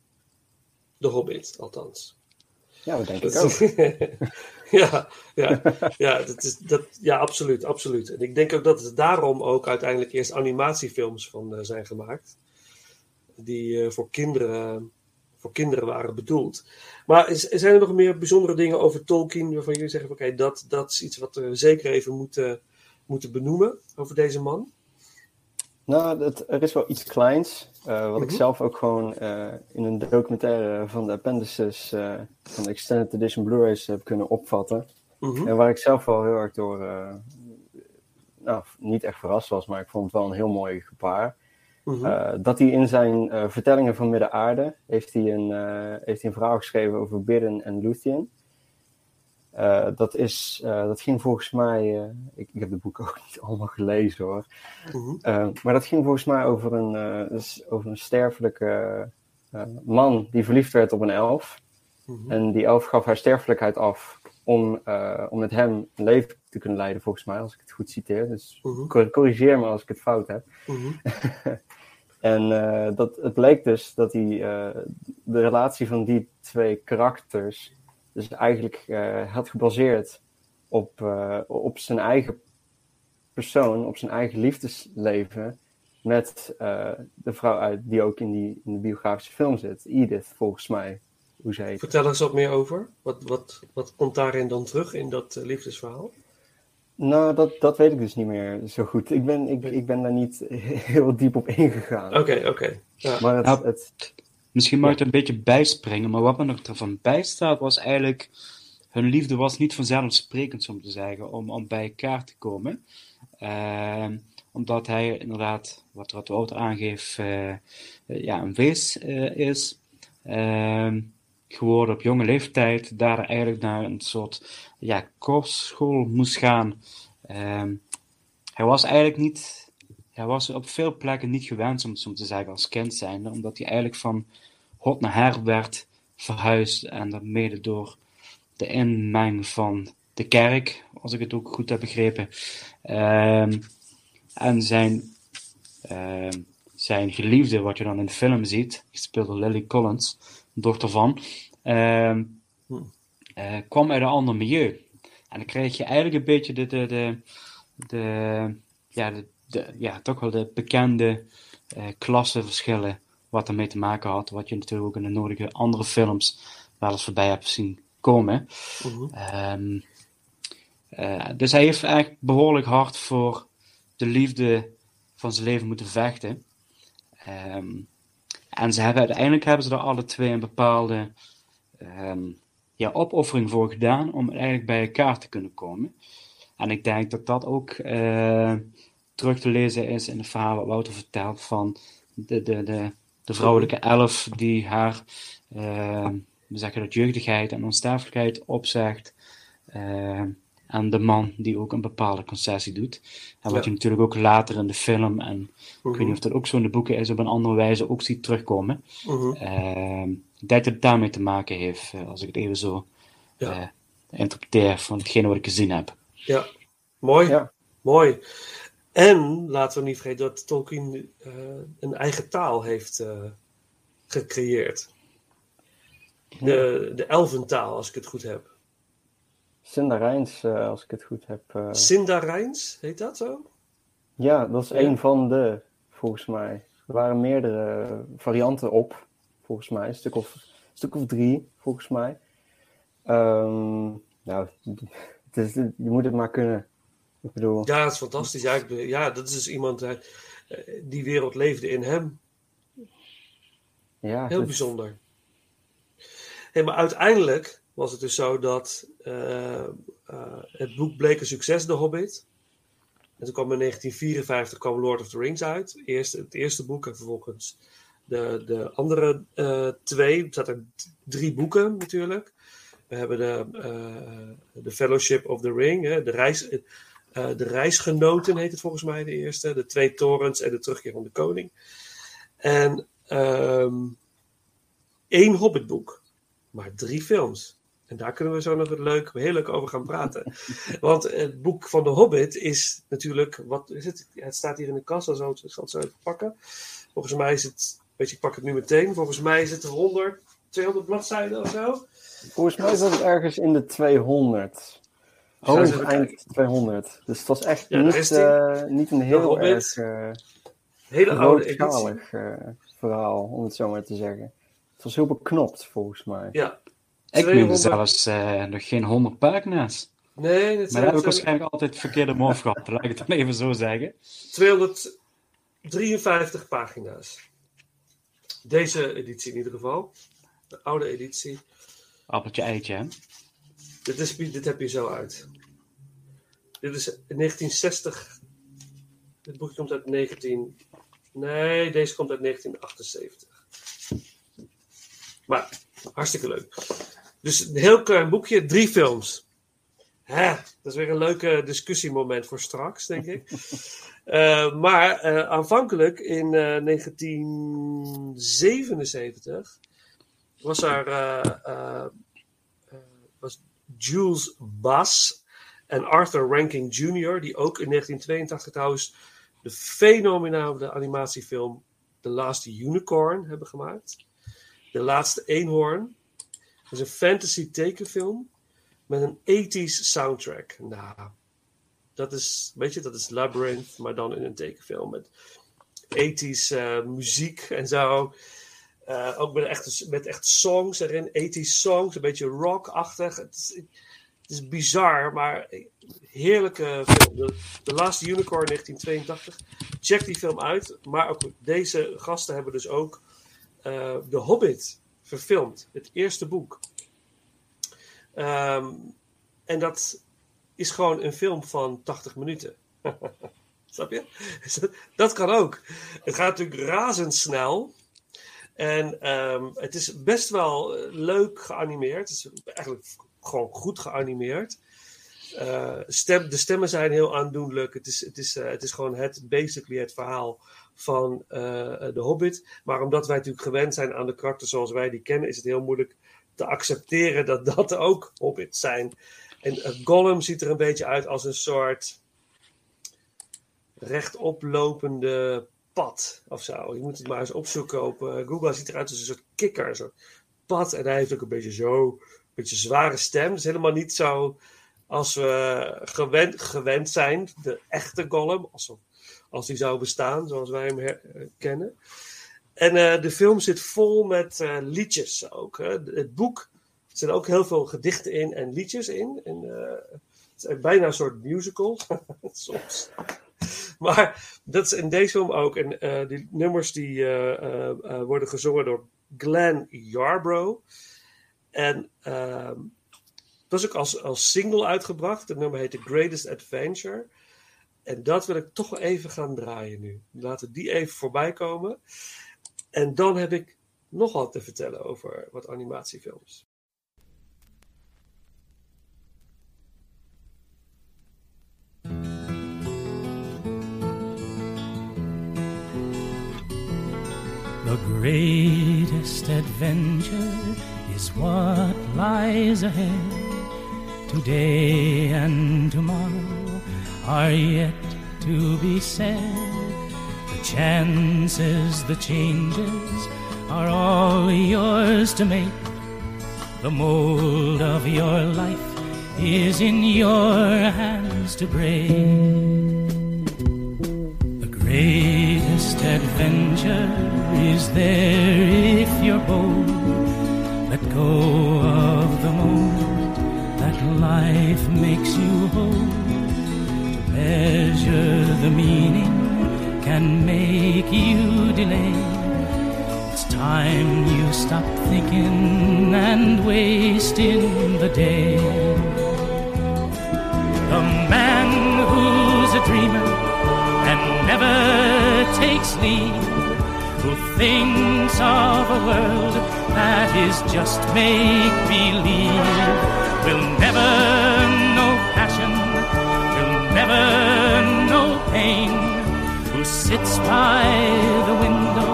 De Hobbit, althans. Ja, dat denk ik ook. ja, ja, ja, dat is, dat, ja, absoluut, absoluut. En ik denk ook dat het daarom ook uiteindelijk eerst animatiefilms van eh, zijn gemaakt. Die eh, voor, kinderen, voor kinderen waren bedoeld. Maar is, zijn er nog meer bijzondere dingen over Tolkien waarvan jullie zeggen: oké, dat, dat is iets wat we zeker even moeten, moeten benoemen over deze man? Nou, het, er is wel iets kleins, eh, wat ik Mhm. zelf ook gewoon eh, in een documentaire van de appendices eh, van de Extended Edition Blu-rays heb kunnen opvatten. Mhm. En waar ik zelf wel heel erg door, nou, niet echt verrast was, maar ik vond het wel een heel mooi gebaar. Mhm. Dat hij in zijn vertellingen van Midden-Aarde heeft hij een, heeft hij een verhaal geschreven over Bidden en Luthien. Eh, dat, is, eh, dat ging volgens mij, eh, ik, ik heb de boeken ook niet allemaal gelezen hoor. Mhm. Maar dat ging volgens mij over een, dus over een sterfelijke man die verliefd werd op een elf. Mhm. En die elf gaf haar sterfelijkheid af om, om met hem een leven te kunnen leiden, volgens mij, als ik het goed citeer. Dus Mhm. cor- corrigeer me als ik het fout heb. En dat, het bleek dus dat die, de relatie van die twee karakters dus eigenlijk eh, had gebaseerd op, eh, op zijn eigen persoon, op zijn eigen liefdesleven met eh, de vrouw uit die ook in, die, in de biografische film zit, Edith volgens mij, hoe ze heet. Vertel eens wat meer over. Wat, wat, wat komt daarin dan terug in dat liefdesverhaal? Nou, dat, dat weet ik dus niet meer zo goed. Ik ben, ik, ik ben daar niet heel diep op ingegaan. Oké, oké. Ja. Maar het, het, Misschien mag ik er een beetje bijspringen, maar wat me nog ervan bijstaat was eigenlijk, hun liefde was niet vanzelfsprekend, om te zeggen, om, om bij elkaar te komen. Ehm, omdat hij inderdaad, wat, Wouter aangeeft, eh, ja, een wees eh, is. Ehm, geworden op jonge leeftijd, daar eigenlijk naar een soort ja, korpsschool moest gaan. Ehm, hij was eigenlijk niet, hij was op veel plekken niet gewend, om zo te zeggen, als kind zijnde, omdat hij eigenlijk van hot naar her werd verhuisd en dat mede door de inmeng van de kerk, als ik het ook goed heb begrepen. Ehm, en zijn, ehm, zijn geliefde, wat je dan in de film ziet, gespeeld door Lily Collins, dochter van, ehm, eh, kwam uit een ander milieu. En dan krijg je eigenlijk een beetje de, de, de, de, ja, de, de- ja, toch wel de bekende eh klassenverschillen wat ermee te maken had. Wat je natuurlijk ook in de nodige andere films wel eens voorbij hebt zien komen. Mhm. Ehm, eh, dus hij heeft eigenlijk behoorlijk hard voor de liefde van zijn leven moeten vechten. Ehm, en ze hebben, uiteindelijk hebben ze er alle twee een bepaalde ehm, ja, opoffering voor gedaan om eigenlijk bij elkaar te kunnen komen. En ik denk dat dat ook eh, terug te lezen is in het verhaal wat Wouter vertelt van de, de, de, de vrouwelijke elf die haar eh, we zeggen dat jeugdigheid en onsterfelijkheid opzegt. eh, en de man die ook een bepaalde concessie doet. En wat Ja. je natuurlijk ook later in de film, en ik weet niet of dat ook zo in de boeken is, op een andere wijze ook ziet terugkomen. Mhm. Eh, ik denk dat het daarmee te maken heeft, eh, als ik het even zo Ja. eh, interpreteer van hetgene wat ik gezien heb. Ja, mooi. Ja. Mooi. En laten we niet vergeten dat Tolkien eh, een eigen taal heeft eh, gecreëerd. De, de elfentaal, als ik het goed heb. Sindarijns, eh als ik het goed heb. eh, Sindarijns, heet dat zo? Ja, dat is Ja. een van de, volgens mij. Er waren meerdere varianten op, volgens mij. Een stuk of, een stuk of drie, volgens mij. Ehm, nou, het is, je moet het maar kunnen. Ik bedoel, Ja, dat is fantastisch. Ja, ik, ben- ja dat is dus iemand, eh, die wereld leefde in hem. ja, Heel het- bijzonder. Hey, maar uiteindelijk was het dus zo dat eh, eh, het boek bleek een succes, The Hobbit. En toen kwam in 1954 kwam Lord of the Rings uit. Eerst het eerste boek en vervolgens de, de andere twee. Er zaten drie boeken natuurlijk. We hebben de, de Fellowship of the Ring, hè, de, reis, eh, de Reisgenoten heet het volgens mij de eerste. De Twee Torens en de Terugkeer van de Koning. En ehm één Hobbitboek, maar drie films. En daar kunnen we zo nog leuk, heel leuk over gaan praten. Want het boek van de Hobbit is natuurlijk, wat is het? Ja, Het staat hier in de kast, dus ik zal het zo even pakken. Volgens mij is het, weet je, ik pak het nu meteen. Volgens mij is het 100, 200 bladzijden of zo. Volgens mij zat het ergens in de 200. Even eind kijken. 200. Dus het was echt Ja, daar niet, eh, niet een heel erg eh Hele oude eh, verhaal, om het zo maar te zeggen. Het was heel beknopt, volgens mij. Ja. Ik 200 noemde zelfs eh, nog geen 100 pagina's. Nee, dat Maar dat zijn, heb ik waarschijnlijk altijd verkeerde move gehad. Laat ik het dan even zo zeggen. 253 pagina's. Deze editie in ieder geval. De oude editie. Appeltje eitje, hè? Dit, is, dit heb je zo uit. Dit is 1960. Dit boekje komt uit 19. Nee, deze komt uit 1978. Maar hartstikke leuk. Dus een heel klein boekje, drie films. Hè, dat is weer een leuke discussiemoment voor straks, denk ik. Eh, maar eh, aanvankelijk in eh, 1977 was er eh, eh, eh, was Jules Bass en Arthur Rankin Jr., die ook in 1982 trouwens de fenomenale animatiefilm The Last Unicorn hebben gemaakt. De laatste eenhoorn. Dat is een fantasy tekenfilm met een 80s soundtrack. Nou, dat is, weet je, dat is Labyrinth, maar dan in een tekenfilm met 80s eh, muziek en zo. Eh, ook met echt, met echt songs erin, 80s songs, een beetje rock-achtig. Het is, het is bizar, maar heerlijke film. De, The Last Unicorn 1982. Check die film uit. Maar ook deze gasten hebben dus ook eh The Hobbit verfilmd. Het eerste boek. Ehm, en dat is gewoon een film van 80 minuten. Snap je? Dat kan ook. Het gaat natuurlijk razendsnel. En ehm, het is best wel eh, leuk geanimeerd. Het is eigenlijk gewoon goed geanimeerd. Eh, stem, de stemmen zijn heel aandoenlijk. Het is, het is, eh, het is gewoon het, basically het verhaal van de Hobbit. Maar omdat wij natuurlijk gewend zijn aan de karakters zoals wij die kennen, is het heel moeilijk te accepteren dat dat ook Hobbits zijn. En Gollum ziet er een beetje uit als een soort rechtoplopende pad of zo. Je moet het maar eens opzoeken op eh, Google. Ziet eruit als een soort kikker, soort pad. En hij heeft ook een beetje zo, een beetje zware stem. Dus helemaal niet zo als we gewend, gewend zijn. De echte Gollum, als, als die zou bestaan, zoals wij hem eh, kennen. En eh, de film zit vol met liedjes ook. Hè. Het boek er ook heel veel gedichten in en liedjes in. En, het is bijna een soort musical soms. Maar dat is in deze film ook. En eh, die nummers die eh, eh, worden gezongen door Glenn Yarbrough. En ehm dat is ook als, als single uitgebracht. Het nummer heet The Greatest Adventure. En dat wil ik toch even gaan draaien nu. Laten we die even voorbij komen. En dan heb ik nog wat te vertellen over wat animatiefilms. The greatest adventure is what lies ahead. Today and tomorrow are yet to be said. The chances, the changes are all yours to make. The mold of your life is in your hands to break. Greatest adventure is there if you're bold. Let go of the moment that life makes you hold. To measure the meaning can make you delay. It's time you stop thinking and wasting the day. The man who's a dreamer never takes leave, who thinks of a world that is just make believe, will never know passion, will never know pain, who sits by the window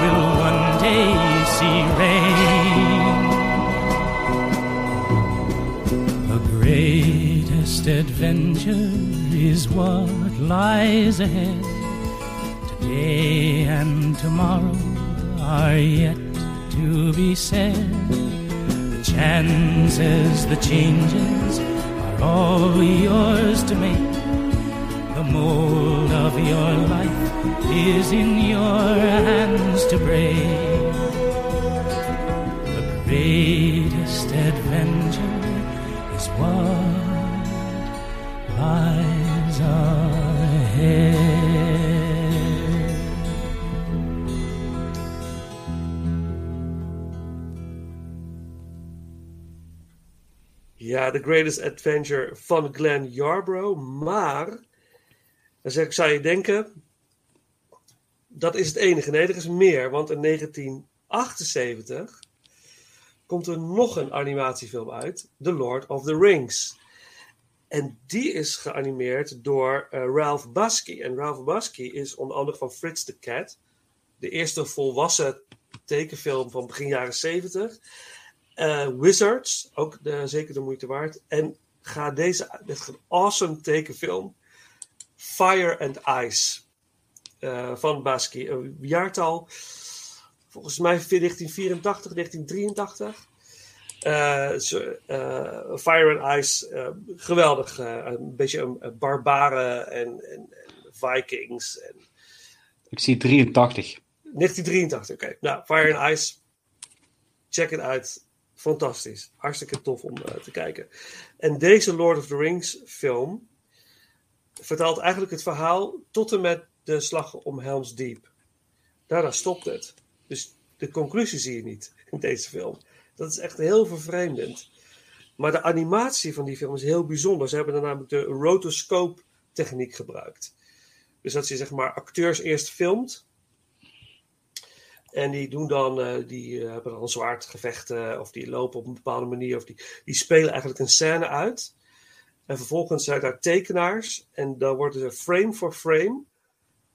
will one day see rain. The greatest adventure is what lies ahead. Today and tomorrow are yet to be said. The chances, the changes are all yours to make. The mold of your life is in your hands to break. The greatest adventure is what The Greatest Adventure van Glenn Yarbrough. Maar, dan zeg ik, zou je denken, dat is het enige. Nee, er is meer. Want in 1978 komt er nog een animatiefilm uit. The Lord of the Rings. En die is geanimeerd door uh, Ralph Basky. En Ralph Basky is onder andere van Fritz the Cat. De eerste volwassen tekenfilm van begin jaren 70. Uh, Wizards, ook de, zeker de moeite waard. En ga deze, dit is een awesome tekenfilm. Fire and Ice uh, van Basky. Een jaartal, volgens mij 1984, 1983. Uh, so, Fire and Ice, geweldig. een beetje een, barbaren en, en, en, Vikings. En... Ik zie 83. 1983, oké. Okay. Nou, Fire and Ice, check het uit fantastisch. Hartstikke tof om uh, te kijken. En deze Lord of the Rings film vertelt eigenlijk het verhaal tot en met de slag om Helm's Deep. Daarna stopt het. Dus de conclusie zie je niet in deze film. Dat is echt heel vervreemdend. Maar de animatie van die film is heel bijzonder. Ze hebben dan namelijk de rotoscope techniek gebruikt. Dus dat je zeg maar acteurs eerst filmt en die doen dan, uh, die uh, hebben dan zwaardgevechten of die lopen op een bepaalde manier of die, die spelen eigenlijk een scène uit. En vervolgens zijn daar tekenaars en dan wordt er frame for frame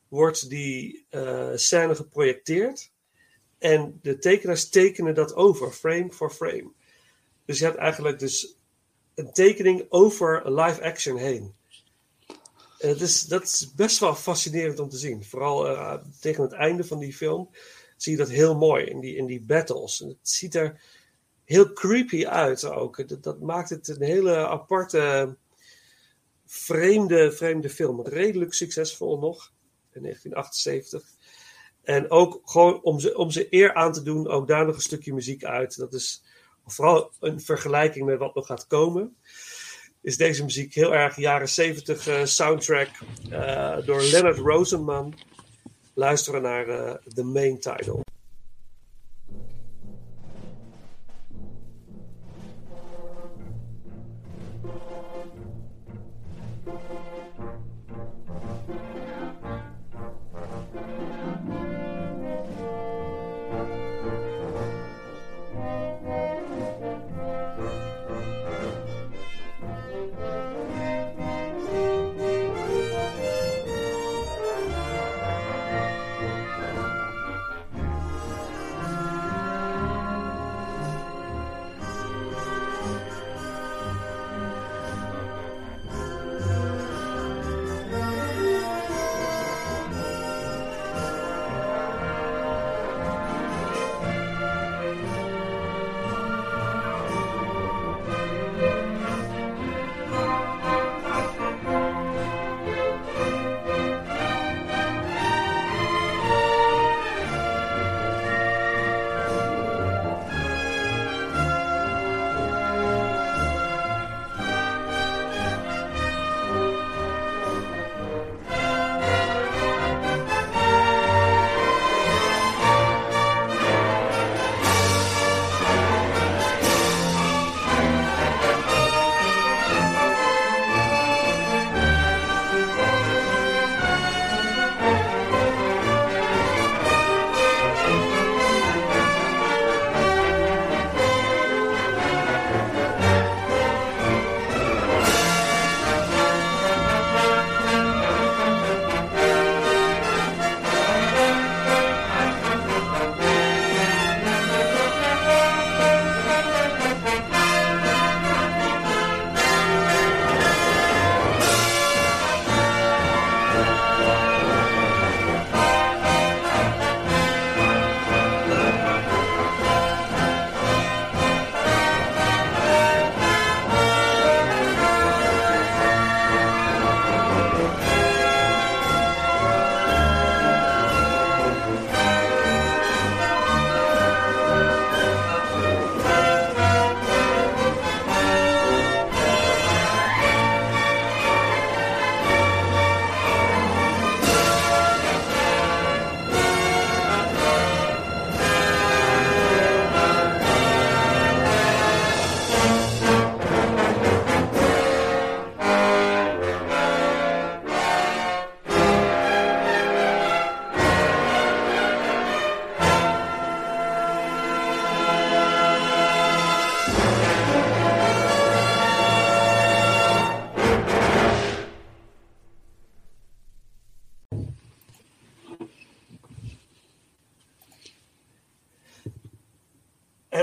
wordt die scène geprojecteerd. En de tekenaars tekenen dat over, frame for frame. Dus je hebt eigenlijk dus een tekening over live action heen. Is, dat is best wel fascinerend om te zien. Vooral tegen het einde van die film zie je dat heel mooi in die, in die battles. Het ziet er heel creepy uit ook. Dat, maakt het een hele aparte, vreemde, vreemde film. Redelijk succesvol nog in 1978. En ook gewoon om ze, om ze eer aan te doen, ook daar nog een stukje muziek uit. Dat is vooral een vergelijking met wat nog gaat komen. Is deze muziek heel erg jaren 70 uh, soundtrack uh, door Leonard Rosenman luisteren naar uh, de main title.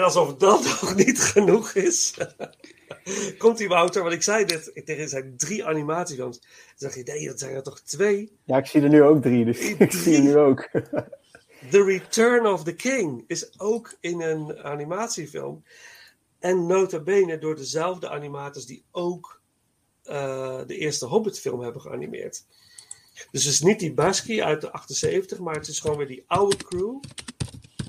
Alsof dat nog niet genoeg is, komt die Wouter, want ik zei dit, tegen zijn drie animatiefilms. Dan zeg je, nee, dat zijn er toch twee? Ja, ik zie er nu ook drie, dus ik zie er nu ook. The Return of the King is ook in een animatiefilm. En nota bene door dezelfde animators die ook uh, de eerste Hobbit-film hebben geanimeerd. Dus het is niet die Basky uit de 78, maar het is gewoon weer die oude crew.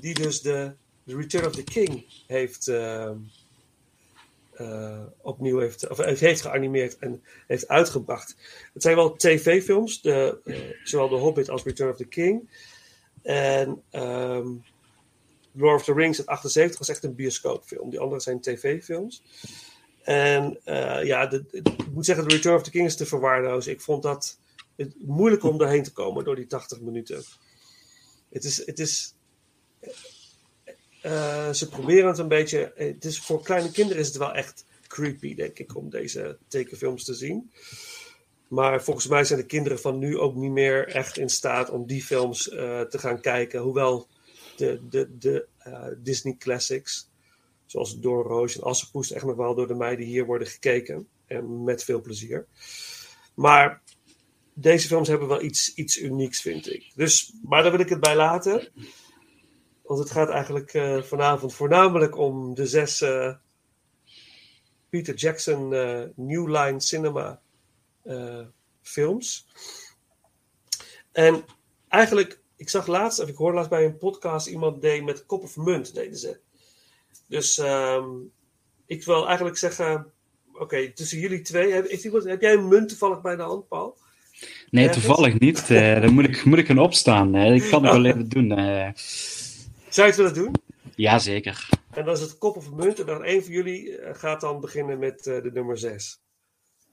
Die dus de, The Return of the King heeft, uh, uh, opnieuw heeft, of heeft geanimeerd en heeft uitgebracht. Het zijn wel tv-films, de, zowel The Hobbit als Return of the King. En um, Lord of the Rings uit 78 was echt een bioscoopfilm. Die andere zijn tv-films. En ja, ik moet zeggen, The Return of the King is te verwaarlozen. Ik vond dat het, moeilijk om daarheen te komen door die 80 minuten. Het is. Het is uh, ze proberen het een beetje. Het is, voor kleine kinderen is het wel echt creepy, denk ik, om deze tekenfilms te zien. Maar volgens mij zijn de kinderen van nu ook niet meer echt in staat om die films uh, te gaan kijken. Hoewel de, de, de Disney classics, zoals Door Roos en Assepoest, echt nog wel door de meiden hier worden gekeken. En met veel plezier. Maar deze films hebben wel iets, iets unieks, vind ik. Dus, maar daar wil ik het bij laten. Want het gaat eigenlijk uh, vanavond voornamelijk om de zes uh, Peter Jackson uh, New Line Cinema films. En eigenlijk, ik zag laatst, of ik hoorde laatst bij een podcast, iemand deed met kop of munt, deden ze. Dus um, ik wil eigenlijk zeggen, oké, okay, tussen jullie twee, heb, iemand, heb jij een munt toevallig bij de hand, Paul? Nee, toevallig niet. Dan moet ik, moet ik een opstaan. Ik kan het wel even doen. Zou je het willen doen? Jazeker. En dan is het kop of munt. En dan een van jullie gaat dan beginnen met de nummer 6.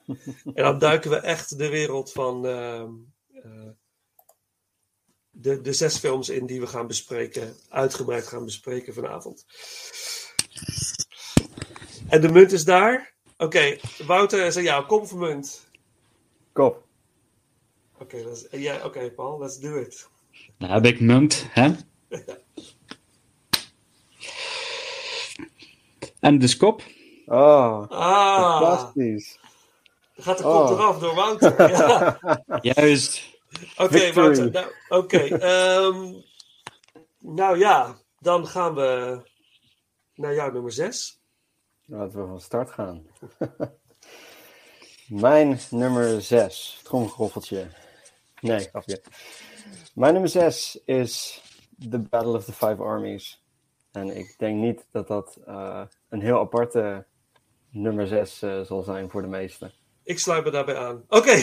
en dan duiken we echt de wereld van ehm, de, de zes films in die we gaan bespreken. Uitgebreid gaan bespreken vanavond. En de munt is daar. Oké, okay, Wouter, zeg jou, kop of munt? Kop. Oké, okay, yeah, okay, Paul, let's do it. Nou heb ik munt, hè? en dus kop. Oh, ah, fantastisch. Dan gaat de kop oh. eraf door Wouter. ja. Juist. Oké, okay, Wouter. Nou, Oké. Okay, um, nou ja, dan gaan we naar jouw nummer 6. Laten we van start gaan. Mijn nummer 6, tromgeroffeltje. Nee, grapje. Mijn nummer 6 is The Battle of the Five Armies. En ik denk niet dat dat uh, een heel aparte nummer 6 uh, zal zijn voor de meesten. Ik sluit me daarbij aan. Oké. Okay.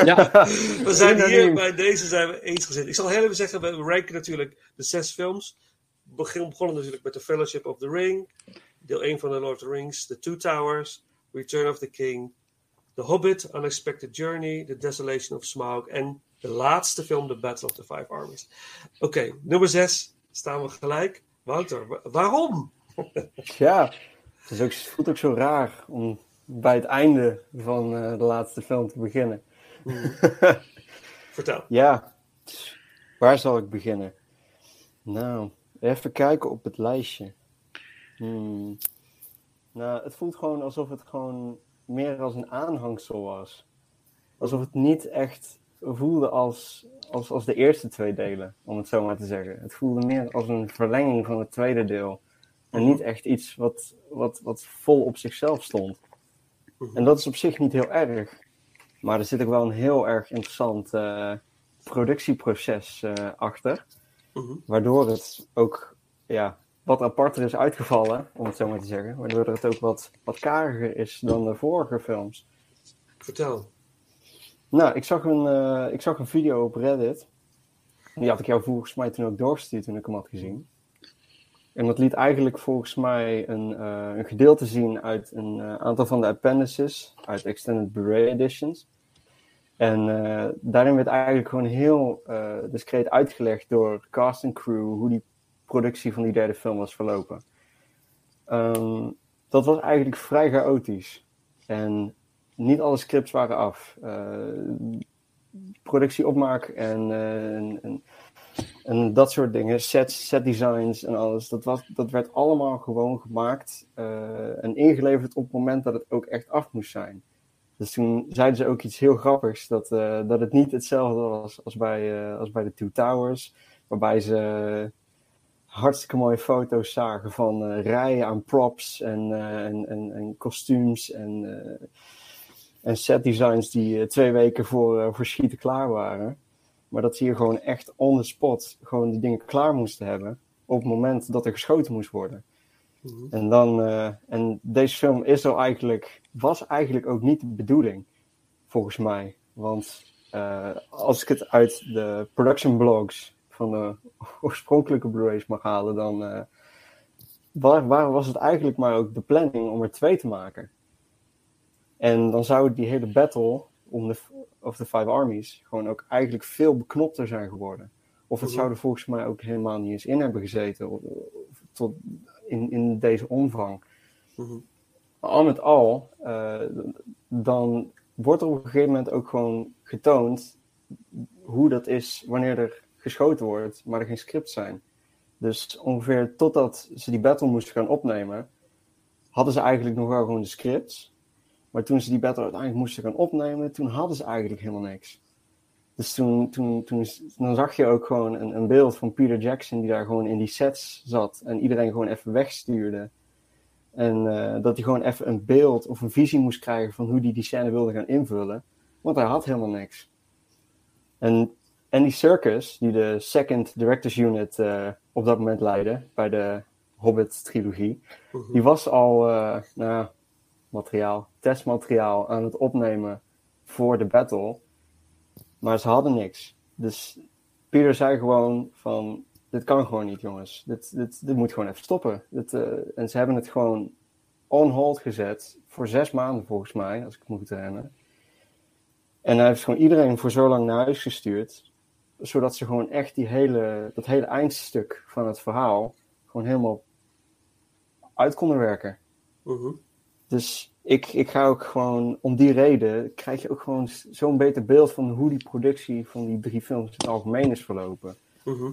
ja. We zijn hier bij deze zijn we eens gezet. Ik zal heel even zeggen, we ranken natuurlijk de zes films. We begonnen natuurlijk met The Fellowship of the Ring. Deel 1 van The Lord of the Rings. The Two Towers. Return of the King. The Hobbit, Unexpected Journey, The Desolation of Smaug en de laatste film, The Battle of the Five Armies. Oké, okay, nummer 6 staan we gelijk. Wouter, waarom? Ja, het, is ook, het voelt ook zo raar om bij het einde van uh, de laatste film te beginnen. Mm. Vertel. Ja, waar zal ik beginnen? Nou, even kijken op het lijstje. Hmm. Nou, het voelt gewoon alsof het gewoon meer als een aanhangsel was. Alsof het niet echt voelde als, als, als de eerste twee delen, om het zo maar te zeggen. Het voelde meer als een verlenging van het tweede deel. En niet echt iets wat, wat, wat vol op zichzelf stond. En dat is op zich niet heel erg. Maar er zit ook wel een heel erg interessant uh, productieproces uh, achter. Waardoor het ook ja, wat aparter is uitgevallen, om het zo maar te zeggen. Waardoor het ook wat, wat kariger is dan de vorige films. Vertel. Nou, ik zag een, uh, ik zag een video op Reddit. Die had ik jou volgens mij toen ook doorgestuurd toen ik hem had gezien. En dat liet eigenlijk volgens mij een, uh, een gedeelte zien uit een uh, aantal van de appendices, uit Extended Blu-ray Editions. En uh, daarin werd eigenlijk gewoon heel discreet uitgelegd door cast en crew hoe die productie van die derde film was verlopen. Um, dat was eigenlijk vrij chaotisch. En niet alle scripts waren af. Productie opmaak en, uh, en, en, En dat soort dingen, sets, set designs en alles, dat, was, dat werd allemaal gewoon gemaakt eh, en ingeleverd op het moment dat het ook echt af moest zijn. Dus toen zeiden ze ook iets heel grappigs, dat, eh, dat het niet hetzelfde was als bij, eh, als bij de Two Towers, waarbij ze hartstikke mooie foto's zagen van rijen aan props en, en, en, kostuums en, en set designs die twee weken voor, voor schieten klaar waren. Maar dat ze hier gewoon echt on the spot gewoon die dingen klaar moesten hebben op het moment dat er geschoten moest worden. En, dan, eh, en deze film is eigenlijk, was eigenlijk ook niet de bedoeling, volgens mij. Want eh, als ik het uit de production blogs van de oorspronkelijke Blu-rays mag halen, dan eh, waar, waar was het eigenlijk maar ook de planning om er twee te maken. En dan zou die hele battle om de, of de Five Armies gewoon ook eigenlijk veel beknopter zijn geworden. Of het zou er volgens mij ook helemaal niet eens in hebben gezeten. Of, of tot in, in deze omvang. Al met al, eh, dan wordt er op een gegeven moment ook gewoon getoond hoe dat is wanneer er geschoten wordt, maar er geen scripts zijn. Dus ongeveer totdat ze die battle moesten gaan opnemen, hadden ze eigenlijk nog wel gewoon de scripts. Maar toen ze die battle uiteindelijk moesten gaan opnemen, toen hadden ze eigenlijk helemaal niks. Dus toen, toen, toen dan zag je ook gewoon een, een beeld van Peter Jackson die daar gewoon in die sets zat en iedereen gewoon even wegstuurde. En eh, dat hij gewoon even een beeld of een visie moest krijgen van hoe hij die scène wilde gaan invullen. Want hij had helemaal niks. En Andy Serkis, die de Second Directors Unit eh, op dat moment leidde bij de Hobbit-trilogie, die was al eh, nou, materiaal, testmateriaal aan het opnemen voor de battle. Maar ze hadden niks. Dus Peter zei gewoon van, dit kan gewoon niet jongens. Dit, dit, dit moet gewoon even stoppen. Eh, en ze hebben het gewoon on hold gezet voor zes maanden volgens mij, als ik moet herinneren. En hij heeft gewoon iedereen voor zo lang naar huis gestuurd, zodat ze gewoon echt die hele, dat hele eindstuk van het verhaal gewoon helemaal uit konden werken. Dus ik, ik ga ook gewoon, om die reden, krijg je ook gewoon zo'n beter beeld van hoe die productie van die drie films in het algemeen is verlopen.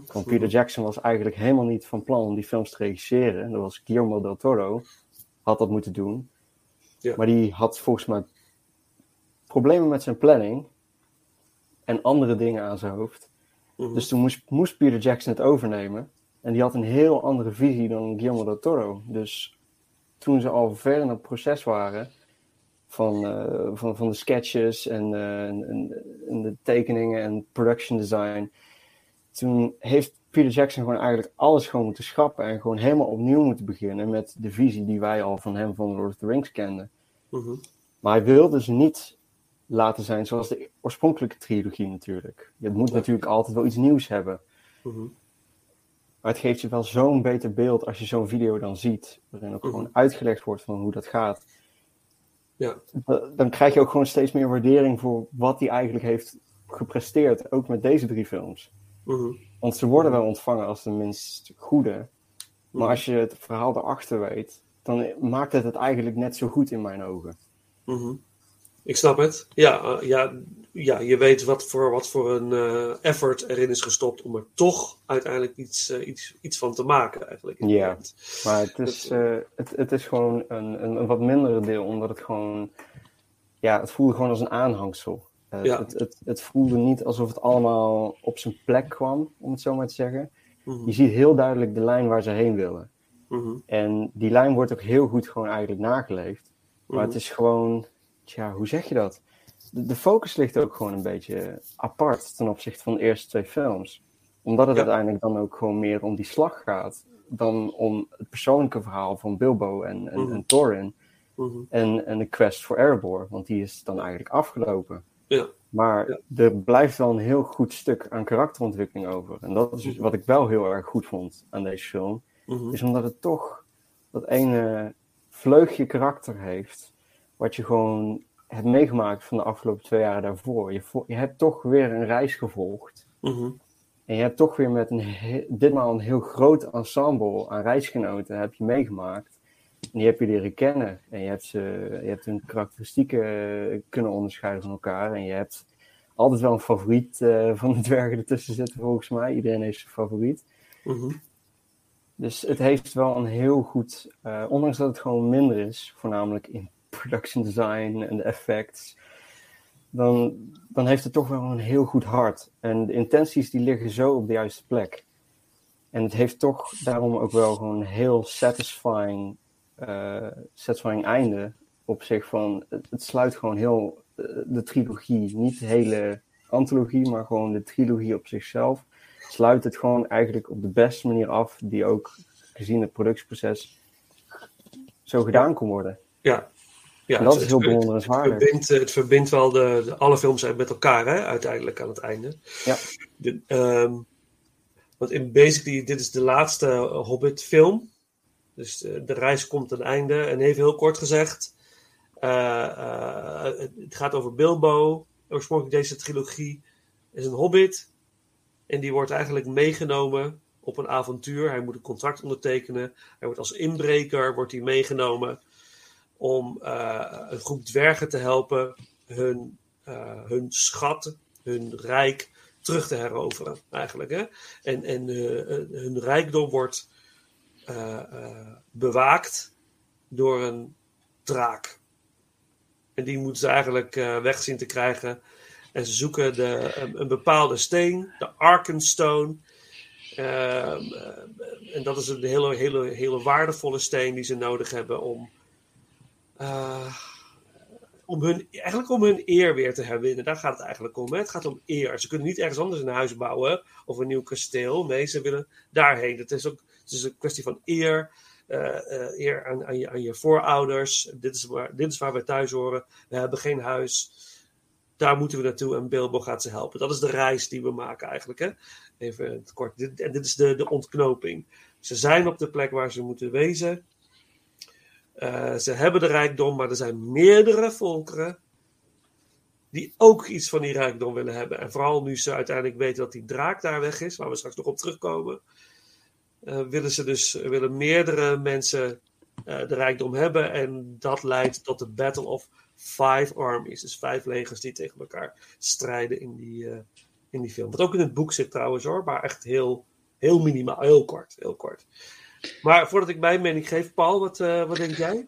Want Peter Jackson was eigenlijk helemaal niet van plan om die films te regisseren. Dat was Guillermo del Toro, had dat moeten doen. Ja. Maar die had volgens mij problemen met zijn planning en andere dingen aan zijn hoofd. Dus toen moest, moest Peter Jackson het overnemen. En die had een heel andere visie dan Guillermo del Toro. Dus toen ze al ver in het proces waren van, eh, van, van de sketches en, eh, en, en- de tekeningen en production design, toen heeft Peter Jackson gewoon eigenlijk alles gewoon moeten schrappen en gewoon helemaal opnieuw moeten beginnen met de visie die wij al van hem van Lord of the Rings kenden. Maar hij wilde ze niet laten zijn zoals de oorspronkelijke trilogie natuurlijk. Je moet natuurlijk altijd wel iets nieuws hebben. Maar het geeft je wel zo'n beter beeld als je zo'n video dan ziet, waarin ook gewoon uitgelegd wordt van hoe dat gaat. Ja. Da- Dan krijg je ook gewoon steeds meer waardering voor wat hij eigenlijk heeft gepresteerd, ook met deze drie films. Want ze worden wel ontvangen als de minst goede. Maar als je het verhaal erachter weet, dan maakt het het eigenlijk net zo goed in mijn ogen. Mhm. Ik snap het. Ja, eh, ja, ja, je weet wat voor, wat voor een eh, effort erin is gestopt om er toch uiteindelijk iets, eh, iets, iets van te maken eigenlijk. Ja, maar het is, eh, het, het is gewoon een, een, een wat mindere deel, omdat het gewoon, ja, het voelde gewoon als een aanhangsel. Ja. het, het, het voelde niet alsof het allemaal op zijn plek kwam, om het zo maar te zeggen. Mhm. Je ziet heel duidelijk de lijn waar ze heen willen. Mhm. En die lijn wordt ook heel goed gewoon eigenlijk nageleefd. Maar Mhm. het is gewoon, tja, hoe zeg je dat? De, focus ligt ook gewoon een beetje apart ten opzichte van de eerste twee films. Omdat het Ja. uiteindelijk dan ook gewoon meer om die slag gaat. Dan om het persoonlijke verhaal van Bilbo en, en, Mhm. en Thorin. Mhm. En, en de quest voor Erebor. Want die is dan eigenlijk afgelopen. Ja. Maar Ja. er blijft wel een heel goed stuk aan karakterontwikkeling over. En dat is dus wat ik wel heel erg goed vond aan deze film. Mhm. Is omdat het toch dat ene vleugje karakter heeft. Wat je gewoon hebt meegemaakt van de afgelopen twee jaren daarvoor. Je, je hebt toch weer een reis gevolgd. Mhm. En je hebt toch weer met een ditmaal een heel groot ensemble aan reisgenoten heb je meegemaakt. En die heb je leren kennen. En je hebt, ze, je hebt hun karakteristieken eh, kunnen onderscheiden van elkaar. En je hebt altijd wel een favoriet eh, van de dwergen ertussen zitten, volgens mij. Iedereen heeft zijn favoriet. Mhm. Dus het heeft wel een heel goed, eh, ondanks dat het gewoon minder is, voornamelijk in production design en de effects, dan, dan heeft het toch wel een heel goed hart. En de intenties die liggen zo op de juiste plek. En het heeft toch daarom ook wel gewoon een heel satisfying, eh, satisfying einde op zich van, het, het sluit gewoon heel eh, de trilogie, niet de hele antologie, maar gewoon de trilogie op zichzelf, sluit het gewoon eigenlijk op de beste manier af, die ook gezien het productieproces zo gedaan kon worden. Ja. Ja En dat het- is heel bewonderenswaardig. Het verbindt, eh, het verbindt wel de, de, alle films met elkaar, hè, uiteindelijk aan het einde. Ja. De, ehm, want in basically, dit is de laatste eh, Hobbit-film. Dus eh, de reis komt ten einde. En even heel kort gezegd, het het gaat over Bilbo. Oorspronkelijk deze trilogie is een Hobbit. En die wordt eigenlijk meegenomen op een avontuur. Hij moet een contract ondertekenen. Hij wordt als inbreker wordt hij meegenomen om eh, een groep dwergen te helpen hun, eh, hun schat, hun rijk terug te heroveren, eigenlijk. Hè? En, en eh, hun rijkdom wordt bewaakt door een draak. En die moeten ze eigenlijk weg zien te krijgen. En ze zoeken de, een, bepaalde steen, de Arkenstone. Ehm, eh, en dat is een hele, hele, hele waardevolle steen die ze nodig hebben om, om hun, eigenlijk om hun eer weer te herwinnen. Daar gaat het eigenlijk om. Het gaat om eer. Ze kunnen niet ergens anders een huis bouwen of een nieuw kasteel. Nee, ze willen daarheen. Het is ook het is een kwestie van eer. eh, eh, eer aan, aan, je, voorouders. Dit is, waar, dit is waar we thuis horen. We hebben geen huis. Daar moeten we naartoe en Bilbo gaat ze helpen. Dat is de reis die we maken eigenlijk. Hè? Even kort. Dit, en dit is de, de ontknoping. Ze zijn op de plek waar ze moeten wezen. Eh, ze hebben de rijkdom, maar er zijn meerdere volkeren die ook iets van die rijkdom willen hebben. En vooral nu ze uiteindelijk weten dat die draak daar weg is, waar we straks nog op terugkomen, eh, willen ze dus willen meerdere mensen eh, de rijkdom hebben. En dat leidt tot de Battle of Five Armies. Dus vijf legers die tegen elkaar strijden in die, in die film. Wat ook in het boek zit trouwens hoor, maar echt heel, heel minimaal, heel kort, heel kort. Maar voordat ik mijn mening geef, Paul, wat, eh, wat denk jij?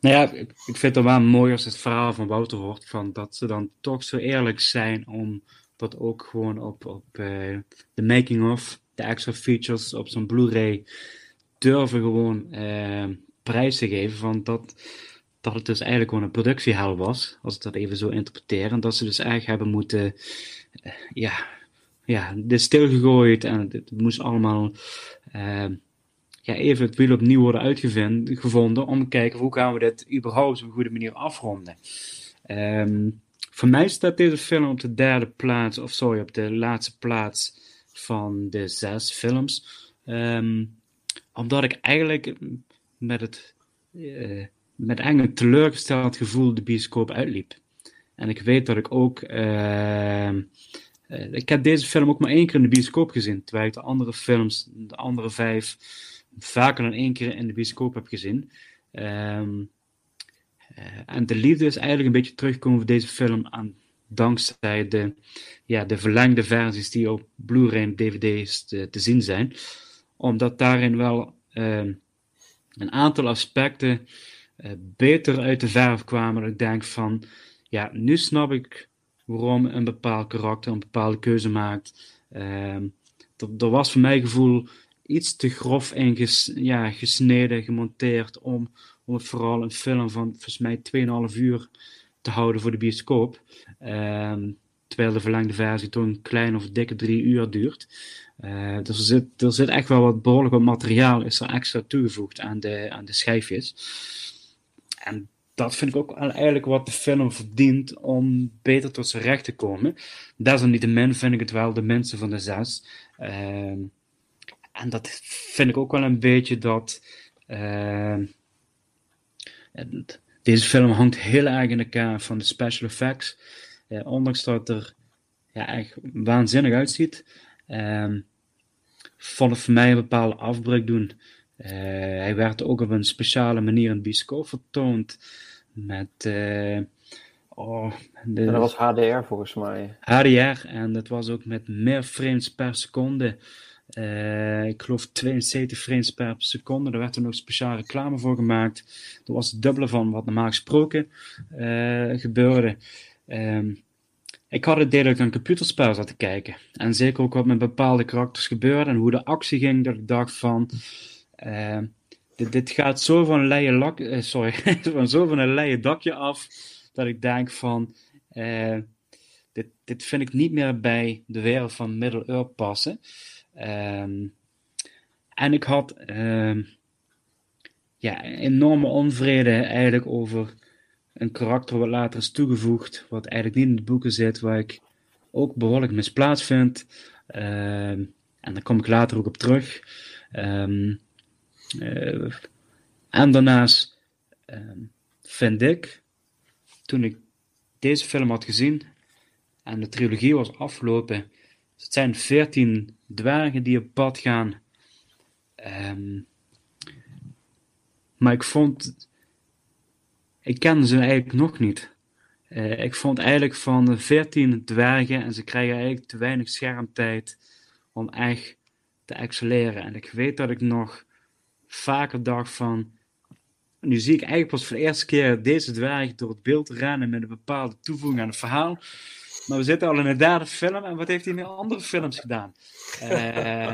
Nou ja, ik, vind het wel mooi als het verhaal van Wouter hoort, van dat ze dan toch zo eerlijk zijn om dat ook gewoon op, op eh, de making of, de extra features op zo'n Blu-ray durven gewoon eh, prijs te geven van dat, dat het dus eigenlijk gewoon een productiehel was, als ik dat even zo interpreteer, en dat ze dus eigenlijk hebben moeten, ja, ja, dit stilgegooid en het, het moest allemaal ja, even het wiel opnieuw worden uitgevonden om te kijken hoe gaan we dit überhaupt op een goede manier afronden. Ehm, voor mij staat deze film op de derde plaats, of sorry, op de laatste plaats van de zes films. Ehm, omdat ik eigenlijk met het eh, met eigenlijk een teleurgesteld gevoel de bioscoop uitliep. En ik weet dat ik ook. ehm, eh, ik heb deze film ook maar één keer in de bioscoop gezien. Terwijl ik de andere films, de andere vijf, vaker dan één keer in de bioscoop heb gezien. Ehm, eh, en de liefde is eigenlijk een beetje teruggekomen voor deze film aan, dankzij de, ja, de verlengde versies die op Blu-ray en DVD's te, zien zijn. Omdat daarin wel ehm, een aantal aspecten eh, beter uit de verf kwamen. Dat ik denk van, ja, nu snap ik waarom een bepaald karakter een bepaalde keuze maakt. Ehm, er, er was voor mijn gevoel iets te grof ges, ja, gesneden, gemonteerd om, om het vooral een film van volgens mij 2,5 uur te houden voor de bioscoop. Ehm, terwijl de verlengde versie toch een klein of dikke drie uur duurt. Eh, er zit, er zit echt wel wat behoorlijk wat materiaal is er extra toegevoegd aan de, aan de schijfjes. En dat vind ik ook eigenlijk wat de film verdient om beter tot zijn recht te komen. Desalniettemin vind ik het wel de minste van de zes. Ehm, en dat vind ik ook wel een beetje dat. ehm, het- deze film hangt heel erg in elkaar van de special effects. Eh, ondanks dat het er ja, echt waanzinnig uitziet, ehm, vond het voor mij een bepaalde afbreuk doen. Eh, hij werd ook op een speciale manier in de bioscoop vertoond. Met, eh, Oh, de... Dat was HDR volgens mij. HDR en dat was ook met meer frames per seconde. Uh, ik geloof 72 frames per seconde. Daar werd er nog speciaal reclame voor gemaakt. Dat was het dubbele van wat normaal gesproken uh, gebeurde. Um, ik had het deel een computerspel zat te kijken. En zeker ook wat met bepaalde karakters gebeurde en hoe de actie ging. Dat ik dacht van... Uh, dit, dit, gaat zo van, een leien uh, sorry, van zo van een dakje af. Dat ik denk van... Dit, dit vind ik niet meer bij de wereld van Middle-earth passen. Um, en ik had uh, ja, enorme onvrede eigenlijk over een karakter wat later is toegevoegd, wat eigenlijk niet in de boeken zit, waar ik ook behoorlijk misplaatst vind. Uh, en daar kom ik later ook op terug. Uh, en daarnaast vind ik, toen ik deze film had gezien en de trilogie was afgelopen, het zijn veertien dwergen die op pad gaan. Um, maar ik vond ik kende ze eigenlijk nog niet. Uh, ik vond eigenlijk van de 14 dwergen en ze krijgen eigenlijk te weinig schermtijd om echt te excelleren. En ik weet dat ik nog vaker dacht van, nu zie ik eigenlijk pas voor de eerste keer deze dwerg door het beeld rennen met een bepaalde toevoeging aan het verhaal. Maar we zitten al in de derde film. En wat heeft hij in andere films gedaan? Uh,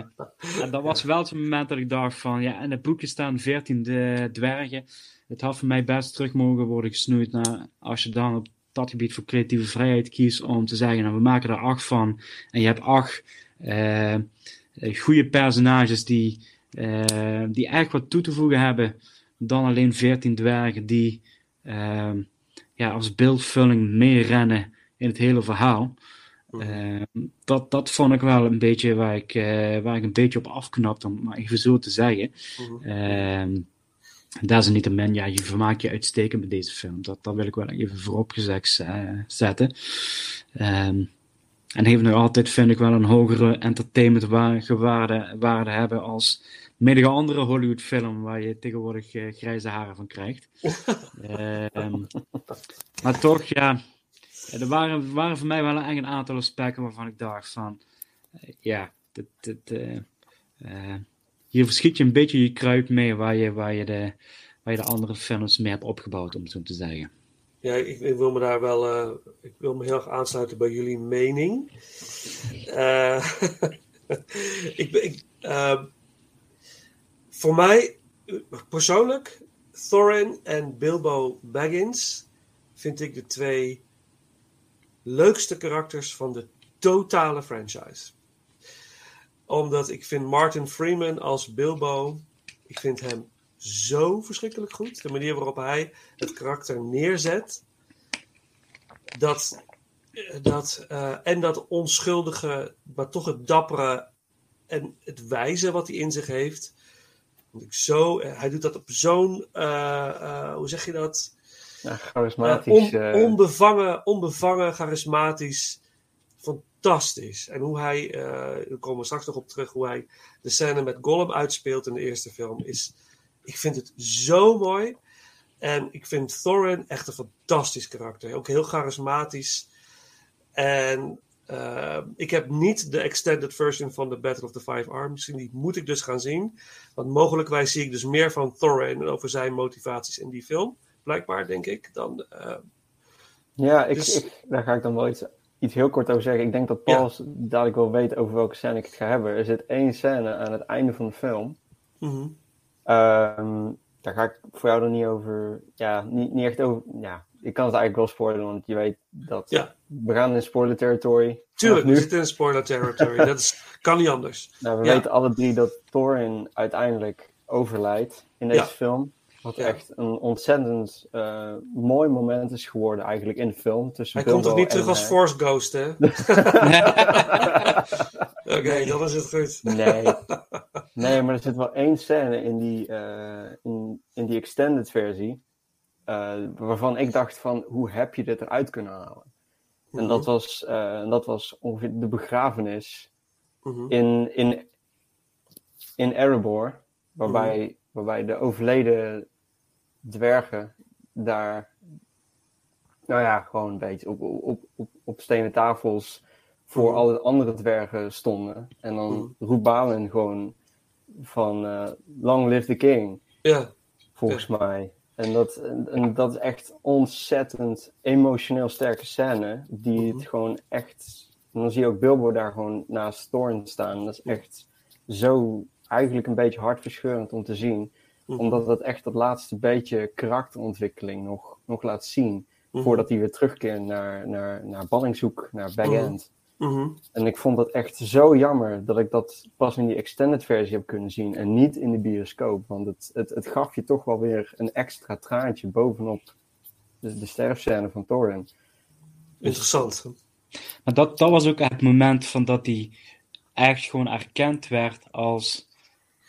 en dat was wel het moment dat ik dacht van, ja, in het boekje staan 14 dwergen. Het had voor mij best terug mogen worden gesnoeid naar als je dan op dat gebied voor creatieve vrijheid kiest om te zeggen, nou we maken er acht van. En je hebt acht uh, goede personages die, uh, die echt wat toe te voegen hebben dan alleen veertien dwergen die ja, als beeldvulling meerennen in het hele verhaal. Uh, dat, dat vond ik wel een beetje waar ik, uh, waar ik een beetje op afknapte, om maar even zo te zeggen. Uh Desalniettemin, ja, je vermaakt je uitstekend met deze film. Dat, dat wil ik wel even voorop gezegd uh, zetten. Um, en heeft nog altijd, vind ik, wel een hogere entertainmentwaarde waarde hebben als menige andere Hollywood-film waar je tegenwoordig uh, grijze haren van krijgt. um, maar toch, ja, er waren, waren voor mij wel een, een aantal aspecten waarvan ik dacht van, uh, ja, dit, dit, hier verschiet je een beetje je kruid mee waar je, waar je, de, waar de andere films mee hebt opgebouwd, om zo te zeggen. Ja, ik, ik, wil me daar wel, ik wil me heel erg aansluiten bij jullie mening. Ik, voor mij persoonlijk, Thorin en Bilbo Baggins vind ik de twee leukste karakters van de totale franchise omdat ik vind Martin Freeman als Bilbo, ik vind hem zo verschrikkelijk goed. De manier waarop hij het karakter neerzet. Dat, dat, uh, en dat onschuldige, maar toch het dappere en het wijze wat hij in zich heeft. Ik zo, hij doet dat op zo'n, uh, hoe zeg je dat? Ja, charismatisch. On, onbevangen, onbevangen, charismatisch fantastisch. En hoe hij, uh, daar komen we straks nog op terug, hoe hij de scène met Gollum uitspeelt in de eerste film, is, ik vind het zo mooi. En ik vind Thorin echt een fantastisch karakter. Ook heel charismatisch. En uh, ik heb niet de extended version van The Battle of the Five Arms Die moet ik dus gaan zien. Want mogelijkwijs zie ik dus meer van Thorin en over zijn motivaties in die film. Blijkbaar, denk ik. Dan, uh, ja, ik, dus... ik, daar ga ik dan wel iets iets heel kort over zeggen. Ik denk dat Paul ja. dadelijk wel weet over welke scène ik het ga hebben. Er zit één scène aan het einde van de film. Mm -hmm. um, daar ga ik voor jou dan niet over. Ja, niet, niet echt over. Ja, ik kan het eigenlijk wel spoilen, want je weet dat. Ja. We gaan in spoiler territory. Tuurlijk, we zitten in spoiler territory. dat is, kan niet anders. Nou, we ja. weten alle drie dat Thorin uiteindelijk overlijdt in deze film. Wat ja. echt een ontzettend uh, mooi moment is geworden eigenlijk in de film. Tussen Hij komt toch niet terug als Force Ghost, hè? Oké, okay, dan is het goed. nee. nee, maar er zit wel één scène in die, uh, in, in die extended versie. Uh, waarvan ik dacht van, hoe heb je dit eruit kunnen halen? Mm-hmm. En dat was, dat was ongeveer de begrafenis mm-hmm. in, in, in Erebor. Waarbij, mm-hmm. waarbij de overleden dwergen daar Nou ja, gewoon een beetje op, op, op, op stenen tafels voor Mhm. alle andere dwergen stonden. En dan Mhm. roept Balin gewoon van eh, Long live the king, Ja, volgens mij. En dat, en, dat is echt ontzettend emotioneel sterke scène. Die Mhm. het gewoon echt... En dan zie je ook Bilbo daar gewoon naast Thorn staan. Dat is echt zo eigenlijk een beetje hartverscheurend om te zien. Mhm. Omdat dat echt dat laatste beetje karakterontwikkeling nog, nog laat zien. Mhm. Voordat hij weer terugkeert naar, naar, naar Ballingzoek, naar Bag Mhm. End. En ik vond dat echt zo jammer dat ik dat pas in die extended versie heb kunnen zien en niet in de bioscoop. Want het, het, het gaf je toch wel weer een extra traantje bovenop de, de sterfscène van Thorin. Interessant. Maar dat, dat was ook het moment van dat hij echt gewoon erkend werd als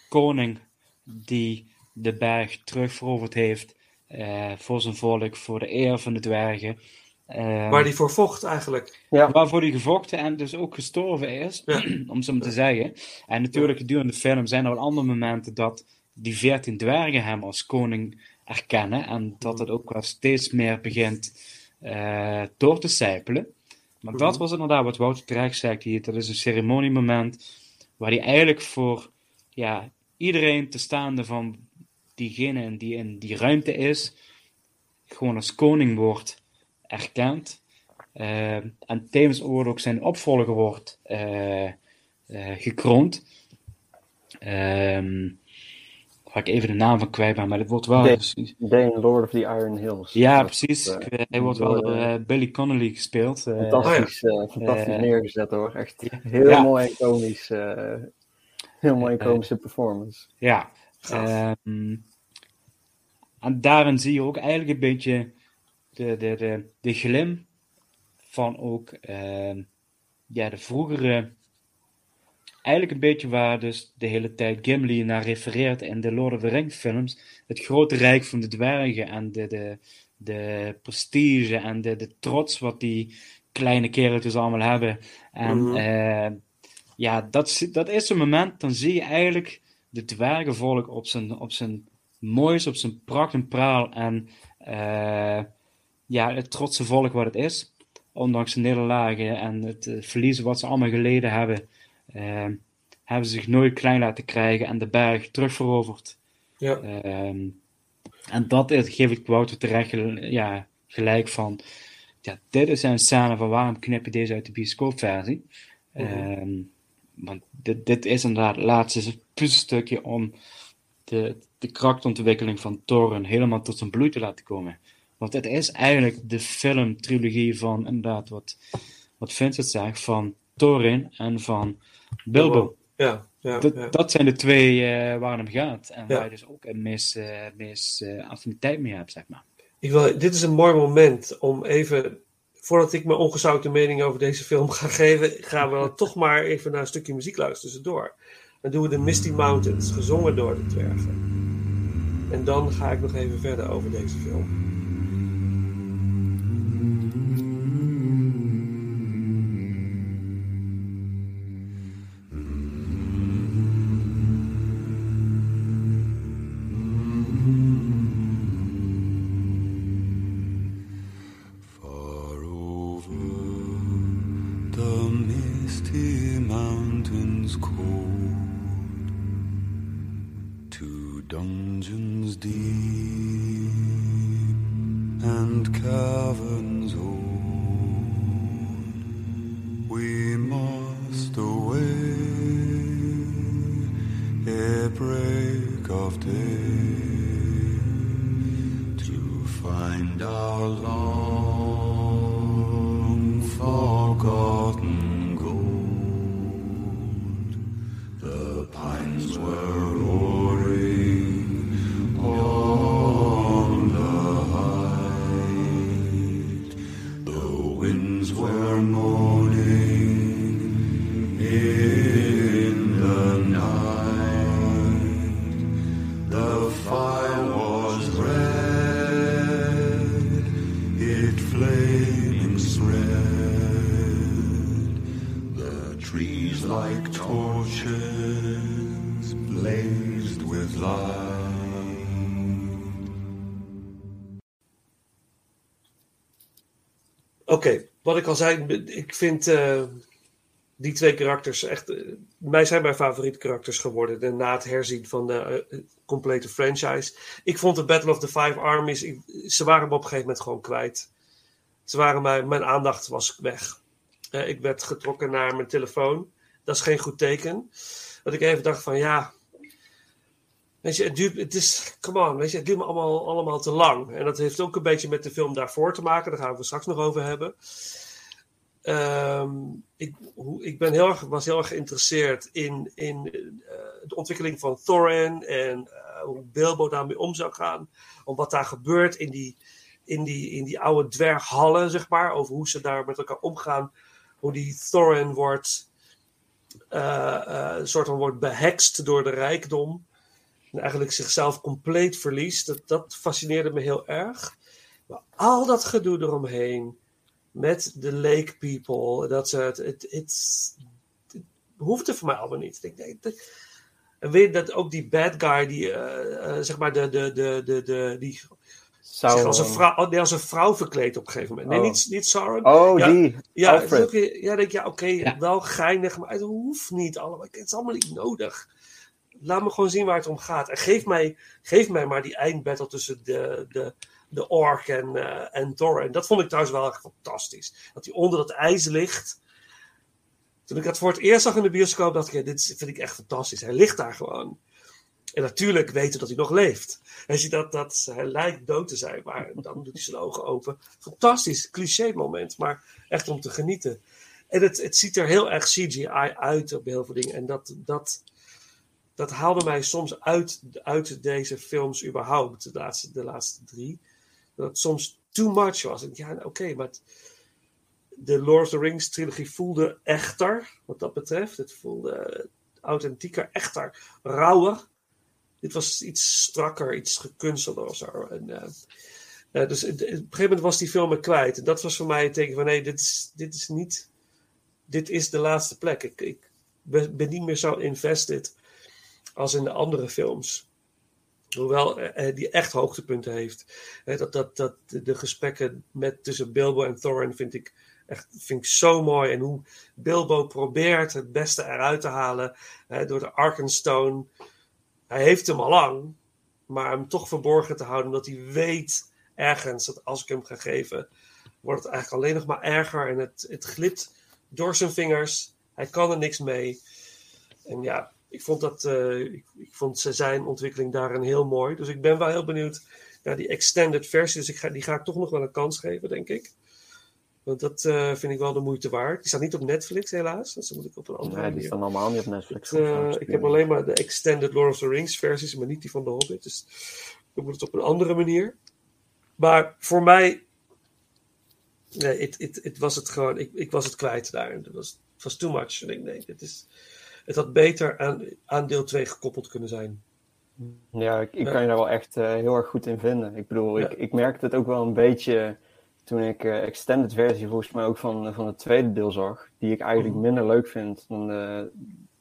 koning die de berg terugveroverd heeft eh, voor zijn volk, voor de eer van de dwergen. Eh, Waar die voor vocht eigenlijk. Ja, waarvoor hij gevochten en dus ook gestorven is, Ja. om zo maar te zeggen. En natuurlijk gedurende de film zijn er wel andere momenten dat die veertien dwergen hem als koning erkennen en dat het ook wel steeds meer begint eh, door te sijpelen. Maar dat Mhm. was inderdaad wat Wouter terecht zegt hier. Dat is een ceremoniemoment waar hij eigenlijk voor ja, iedereen te staande van diegene die in die ruimte is, gewoon als koning wordt erkend. Eh, en tevens ook zijn opvolger wordt eh, eh, gekroond. Ehm waar ik even de naam van kwijt ben, maar dat wordt wel. Nee. Dane, Lord of the Iron Hills. Ja, precies. hij wordt wel door eh, Billy Connolly gespeeld. Fantastisch, eh, fantastisch neergezet hoor. Echt heel Ja. mooi en komisch. eh, heel mooi en komische performance. Ja. Ehm, en daarin zie je ook eigenlijk een beetje de, de, de, de glim van ook ehm, ja, de vroegere. Eigenlijk een beetje waar dus de hele tijd Gimli naar refereert in de Lord of the Rings films. Het grote rijk van de dwergen en de, de, de prestige en de, de trots wat die kleine kereltjes allemaal hebben. En Mhm. eh, ja, dat, dat is een moment, dan zie je eigenlijk de dwergenvolk op zijn, op zijn moois, op zijn pracht en praal. En eh, ja, het trotse volk wat het is. Ondanks de nederlagen en het eh, verliezen wat ze allemaal geleden hebben, eh, hebben ze zich nooit klein laten krijgen en de berg terugveroverd. Ja. Ehm, en dat is, geef ik Wouter terecht ja, gelijk van. Ja, dit is een scène van waarom knip je deze uit de bioscoopversie? Mhm. Ehm, want dit, dit is inderdaad het laatste puzzelstukje om de, de krachtontwikkeling van Thorin helemaal tot zijn bloei te laten komen. Want het is eigenlijk de filmtrilogie van, inderdaad, wat, wat Vincent zegt, van Thorin en van Bilbo. Ja, ja, Dat, ja. dat zijn de twee eh, waar het om gaat. En waar je dus ook een meest, eh, meest eh, affiniteit mee hebt, zeg maar. Ik wil, dit is een mooi moment om even, voordat ik mijn ongezouten mening over deze film ga geven, gaan we dan toch maar even naar een stukje muziek luisteren tussendoor. Dan doen we de Misty Mountains, gezongen door de dwergen. En dan ga ik nog even verder over deze film. Ik vind eh, die twee karakters echt. eh, mij zijn mijn favoriete karakters geworden. En na het herzien van de eh, complete franchise. Ik vond de Battle of the Five Armies. ze waren me op een gegeven moment gewoon kwijt. Ze waren mij, mijn aandacht was weg. Ik werd getrokken naar mijn telefoon. Dat is geen goed teken. Dat ik even dacht van ja. Weet je, het duurt, het is, come on, weet je, het duurt me allemaal, allemaal te lang. En dat heeft ook een beetje met de film daarvoor te maken. Daar gaan we het straks nog over hebben. Ehm, ik, hoe, ik ben heel erg, was heel erg geïnteresseerd in, in eh, de ontwikkeling van Thorin en eh, hoe Bilbo daarmee om zou gaan. Om wat daar gebeurt in die, in die, in die oude dwerghallen, zeg maar. Over hoe ze daar met elkaar omgaan. Hoe die Thorin wordt, een soort van wordt behekst door de rijkdom. En eigenlijk zichzelf compleet verliest. Dat, dat fascineerde me heel erg. Maar al dat gedoe eromheen met de lake people. Dat ze het, het, het, het hoefde voor mij allemaal niet. Ik denk, dat, en weet je dat ook die bad guy, die eh, eh, zeg maar de, de, de, de, de die Sauron. zich als een, vrouw, nee, als een vrouw verkleed op een gegeven moment. Nee, Oh. niet, niet Sauron. Oh, Ja, die. Ja, Alfred. ook ja, denk je, ja, oké, Ja. wel geinig, maar het hoeft niet allemaal. Het is allemaal niet nodig. Laat me gewoon zien waar het om gaat. En geef mij, geef mij maar die eindbattle tussen de, de, de ork en, eh en. Dat vond ik trouwens wel echt fantastisch. Dat hij onder dat ijs ligt. Toen ik dat voor het eerst zag in de bioscoop, dacht ik, dit vind ik echt fantastisch. Hij ligt daar gewoon. En natuurlijk weten we dat hij nog leeft. Hij ziet dat, dat hij lijkt dood te zijn, maar dan doet hij zijn ogen open. Fantastisch, cliché moment, maar echt om te genieten. En het, het ziet er heel erg CGI uit op heel veel dingen. En dat, dat, dat haalde mij soms uit, uit deze films überhaupt, de laatste, de laatste drie. Dat het soms too much was. En ja, oké, maar het- de Lord of the Rings trilogie voelde echter, wat dat betreft. Het voelde authentieker, echter, rauwer. Dit was iets strakker, iets gekunstelder zo. En, eh, eh, dus het- op een gegeven moment was die film me kwijt. En dat was voor mij een teken van nee, dit is, dit is niet. Dit is de laatste plek. Ik, ik ben niet meer zo invested als in de andere films. Hoewel eh, eh, die echt hoogtepunten heeft. Eh, dat, dat, dat, de gesprekken met, tussen Bilbo en Thorin vind ik echt vind ik zo mooi. En hoe Bilbo probeert het beste eruit te halen eh, door de Arkenstone. Hij heeft hem al lang, maar hem toch verborgen te houden, omdat hij weet ergens dat als ik hem ga geven, wordt het eigenlijk alleen nog maar erger en het, het glipt door zijn vingers. Hij kan er niks mee. En ja, ik vond, dat, eh, ik, ik vond zijn ontwikkeling daarin heel mooi. Dus ik ben wel heel benieuwd naar die extended versie. Dus ik ga, die ga ik toch nog wel een kans geven, denk ik. Want dat eh, vind ik wel de moeite waard. Die staat niet op Netflix, helaas. Dus dan moet ik op een andere Nee, die manier. staan allemaal niet op Netflix. Het, eh, ik heb alleen maar de extended Lord of the Rings versies, maar niet die van The Hobbit. Dus dan moet het op een andere manier. Maar voor mij, nee, het, het, het was het gewoon, ik, ik was het kwijt daar. Het was, het was too much. En ik nee, dit is, het had beter aan, aan deel 2 gekoppeld kunnen zijn. Ja, ik, ik Ja. kan je daar wel echt eh, heel erg goed in vinden. Ik bedoel, Ja. ik, ik merkte het ook wel een beetje toen ik eh extended versie volgens mij ook van, van het tweede deel zag, die ik eigenlijk Mhm. minder leuk vind dan de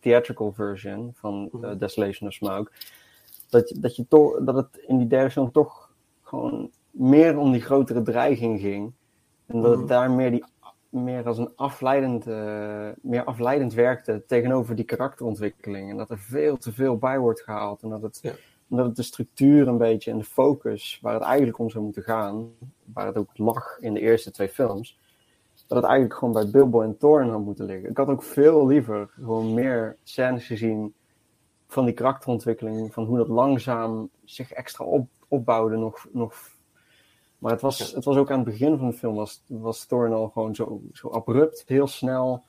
theatrical version van Mhm. Desolation of Smoke. Dat, dat, je toch, dat het in die derde film toch gewoon meer om die grotere dreiging ging. En dat Mhm. het daar meer, die, meer als een afleidend, eh, meer afleidend werkte tegenover die karakterontwikkeling. En dat er veel te veel bij wordt gehaald. En dat het, Ja. omdat het de structuur een beetje en de focus waar het eigenlijk om zou moeten gaan, waar het ook lag in de eerste twee films, dat het eigenlijk gewoon bij Bilbo en Thorin had moeten liggen. Ik had ook veel liever gewoon meer scènes gezien van die karakterontwikkeling, van hoe dat langzaam zich extra op, opbouwde nog, nog maar het was, het was ook aan het begin van de film, was, was Thorin al gewoon zo, zo abrupt, heel snel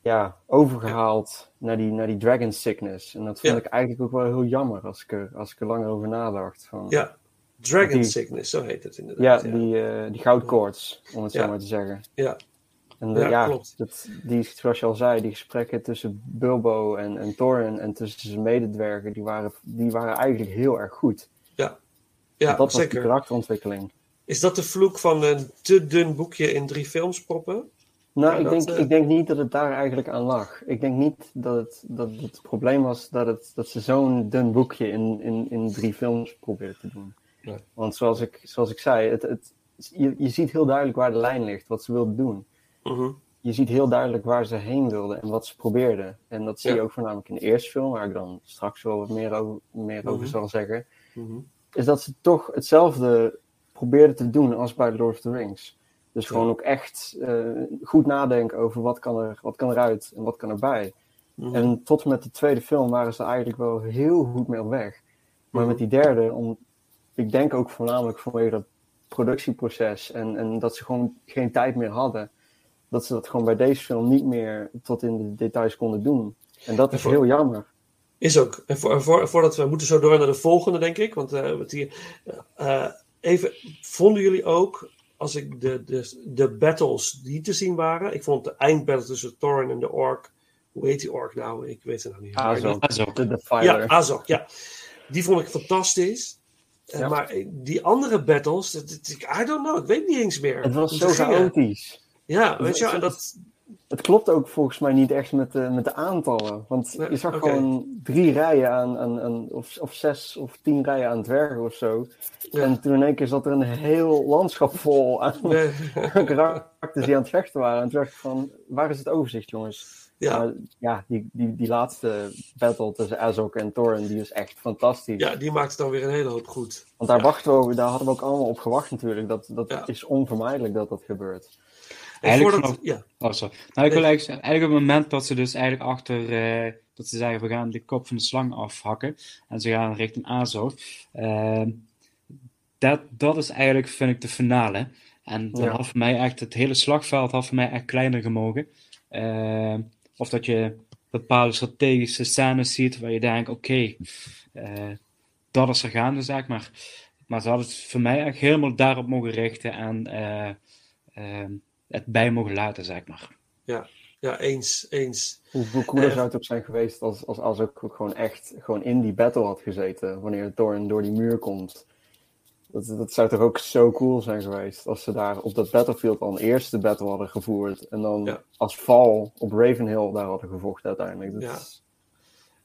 ja, overgehaald naar, die, naar die dragon sickness. En dat vond Ja. ik eigenlijk ook wel heel jammer als ik er, als ik er langer over nadacht. Van, Ja, Dragon Die- Sickness, zo heet het inderdaad. ja, die, eh die goudkoorts, om het Ja. zo maar te zeggen. Ja. En de- Ja, ja, klopt. Dat, die, zoals je al zei, die gesprekken tussen Bilbo en, en Thorin en tussen zijn mededwergen, die waren, die waren eigenlijk heel erg goed. Ja, dat was die zeker. karakterontwikkeling. Is dat de vloek van een te dun boekje in drie films proppen? Nou, ik, dat, denk, eh, ik denk niet dat het daar eigenlijk aan lag. Ik denk niet dat het, dat het probleem was dat, het, dat ze zo'n dun boekje in, in, in drie films probeerden te doen. Nee. Want zoals ik, zoals ik zei, het, het, je, je ziet heel duidelijk waar de lijn ligt, wat ze wilden doen. Mhm. Je ziet heel duidelijk waar ze heen wilden en wat ze probeerden. En dat zie je ook voornamelijk in de eerste film, waar ik dan straks wel wat meer over, meer over Mhm. zal zeggen. Mhm. Is dat ze toch hetzelfde probeerden te doen als bij Lord of the Rings. Dus gewoon ook echt eh, goed nadenken over wat kan, er, wat kan eruit en wat kan erbij. Mhm. En tot en met de tweede film waren ze eigenlijk wel heel goed mee op weg. Maar Mhm. met die derde, om, ik denk ook voornamelijk vanwege dat productieproces en, en dat ze gewoon geen tijd meer hadden, dat ze dat gewoon bij deze film niet meer tot in de details konden doen. En dat is heel jammer. Is ook. En voor, voor, voordat we moeten zo door naar de volgende, denk ik. Want eh, wat hier, eh, even, vonden jullie ook, als ik de, de, de battles die te zien waren, ik vond de eindbattle tussen Thorin en de Ork, hoe heet die Ork nou? Ik weet het nog niet. Azog, Azog. de Ja. Azog, ja. Die vond ik fantastisch. Eh, Ja. Maar eh, die andere battles, dat, dat- I don't know, ik weet niet eens meer. Het was zo chaotisch. Ja, weet je, wel, en dat, Het klopt ook volgens mij niet echt met de, met de aantallen. Want Nee, je zag gewoon drie rijen aan, aan, aan of, of zes of tien rijen aan dwergen of zo. Ja. En toen in één keer zat er een heel landschap vol aan nee, karakters die aan het vechten waren. En toen dacht ik van, waar is het overzicht jongens? ja, ja, die, die, die laatste battle tussen Azog en Thorin, die is echt fantastisch. ja, die maakt het dan weer een hele hoop goed. Want daar, Ja. wachten we, daar hadden we ook allemaal op gewacht natuurlijk. Dat, dat Ja. is onvermijdelijk dat dat gebeurt. En Eigenlijk voordat, vanaf- ja, Oh, sorry. Nou, ik wil eigenlijk, eigenlijk op het moment dat ze dus eigenlijk achter, eh, dat ze zeggen, we gaan de kop van de slang afhakken en ze gaan richting Azov, eh, dat, dat is eigenlijk, vind ik, de finale. En dan Ja. had voor mij echt, het hele slagveld had voor mij echt kleiner gemogen. Eh, of dat je bepaalde strategische scènes ziet waar je denkt, oké, eh, dat is er gaande, zeg maar. Maar ze hadden het voor mij echt helemaal daarop mogen richten en eh, eh, het bij mogen laten, zeg maar. ja, eens, eens. Hoe cooler Eh, zou het ook zijn geweest als, als, als ook gewoon echt gewoon in die battle had gezeten. Wanneer Thorin door die muur komt. Dat, dat zou toch ook zo cool zijn geweest. Als ze daar op dat battlefield al een eerste battle hadden gevoerd. En dan Ja. als val op Ravenhill daar hadden gevochten uiteindelijk. Dat Ja. is-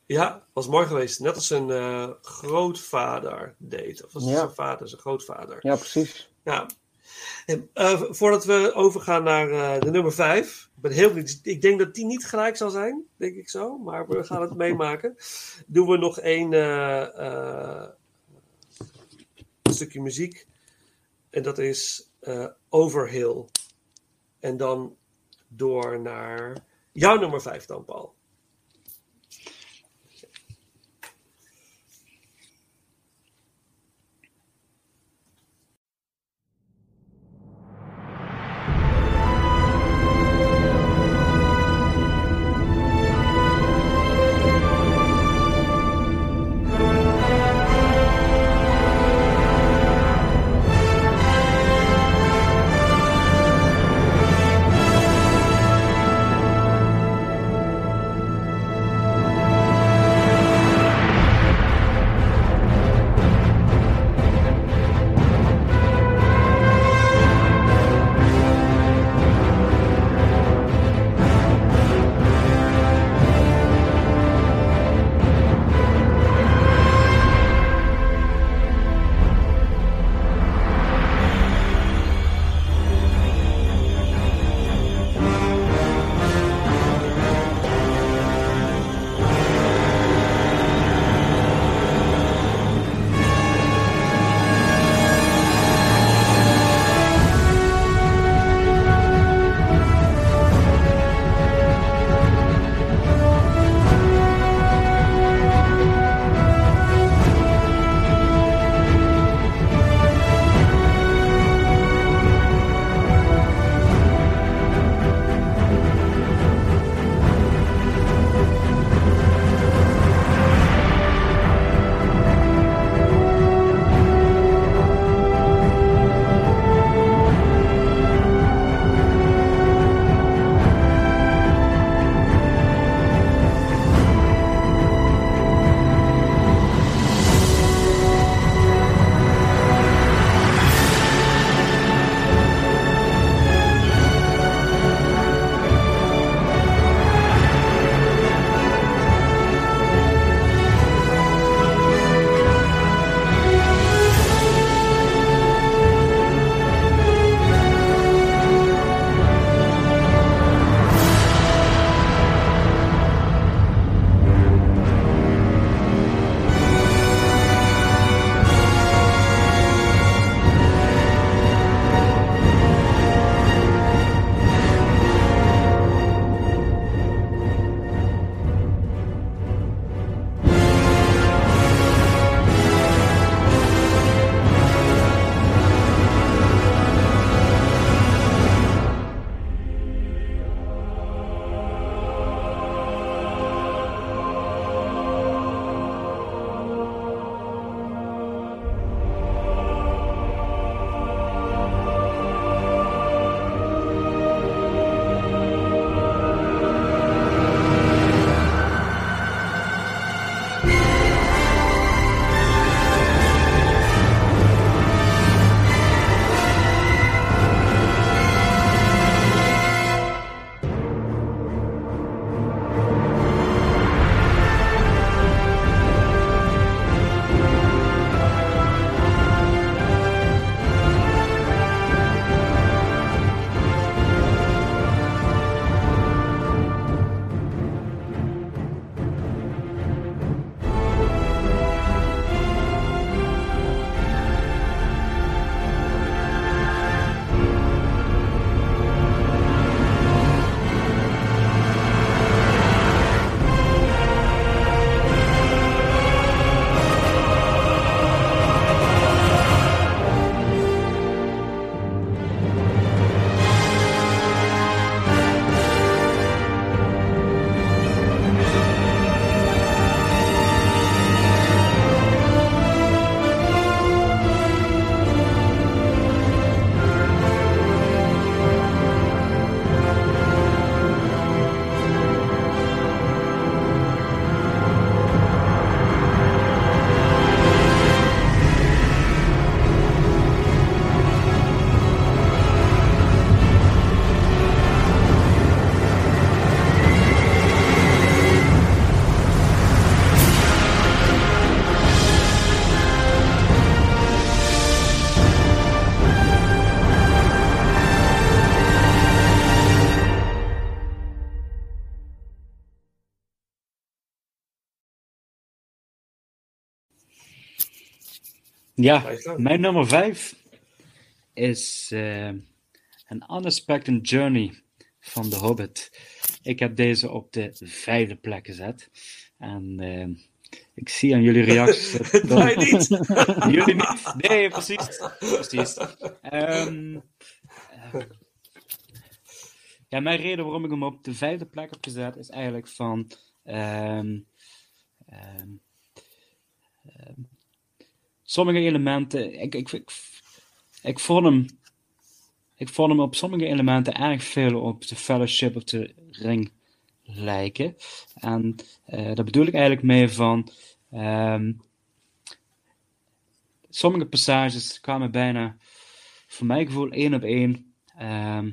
Ja, was mooi geweest. Net als zijn eh, grootvader deed. Of was het Ja. zijn vader, zijn grootvader. ja, precies. Ja. Eh, voordat we overgaan naar eh, de nummer 5. Ik ben heel. Ik denk dat die niet gelijk zal zijn, denk ik zo. Maar we gaan het meemaken. Doen we nog één eh, stukje muziek. En dat is Overhill. En dan door naar jouw nummer 5 dan, Paul. Ja, mijn nummer 5 is eh An Unexpected Journey van The Hobbit. Ik heb deze op de vijfde plek gezet. En eh, ik zie aan jullie reacties... dat- niet. jullie niet? Nee, precies. precies. Ehm, eh, ja, mijn reden waarom ik hem op de vijfde plek heb gezet is eigenlijk van... ehm, ehm, sommige elementen... Ik, ik, ik, vond hem, ik vond hem op sommige elementen erg veel op de Fellowship of the Ring lijken. En eh, daar bedoel ik eigenlijk mee van... ehm, sommige passages kwamen bijna, voor mijn gevoel, één op één ehm,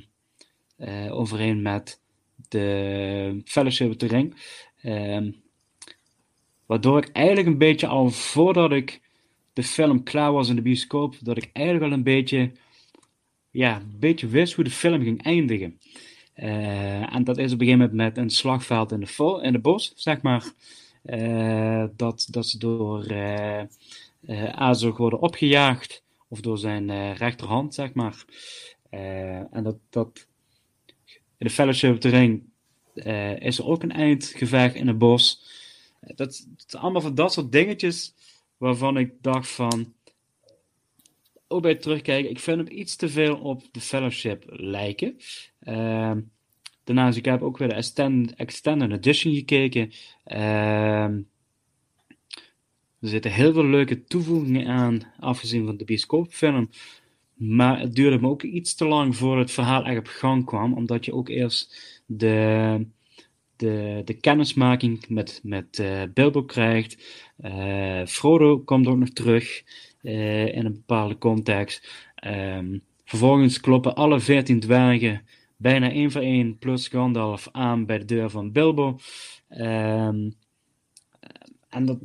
eh, overeen met de Fellowship of the Ring. Ehm, waardoor ik eigenlijk een beetje al voordat ik de film klaar was in de bioscoop, dat ik eigenlijk al een beetje, ja, een beetje wist hoe de film ging eindigen. Eh, en dat is op een gegeven moment met een slagveld in de, in de bos, zeg maar. Eh, dat, dat ze door eh, Azog worden opgejaagd, of door zijn rechterhand, zeg maar. En dat, dat in de Fellowship eh, is er ook een eindgevecht in het bos. Dat, dat allemaal van dat soort dingetjes waarvan ik dacht van, ook bij het terugkijken, ik vind hem iets te veel op de Fellowship lijken. Ehm, daarnaast, ik heb ook weer de Extended, Extended Edition gekeken. Ehm, er zitten heel veel leuke toevoegingen aan, afgezien van de bioscoopfilm. Maar het duurde me ook iets te lang voor het verhaal echt op gang kwam, omdat je ook eerst de, de, de kennismaking met, met eh, Bilbo krijgt. Eh, Frodo komt ook nog terug eh, in een bepaalde context. Ehm, vervolgens kloppen alle veertien dwergen bijna één voor één plus Gandalf aan bij de deur van Bilbo. Ehm, en dat,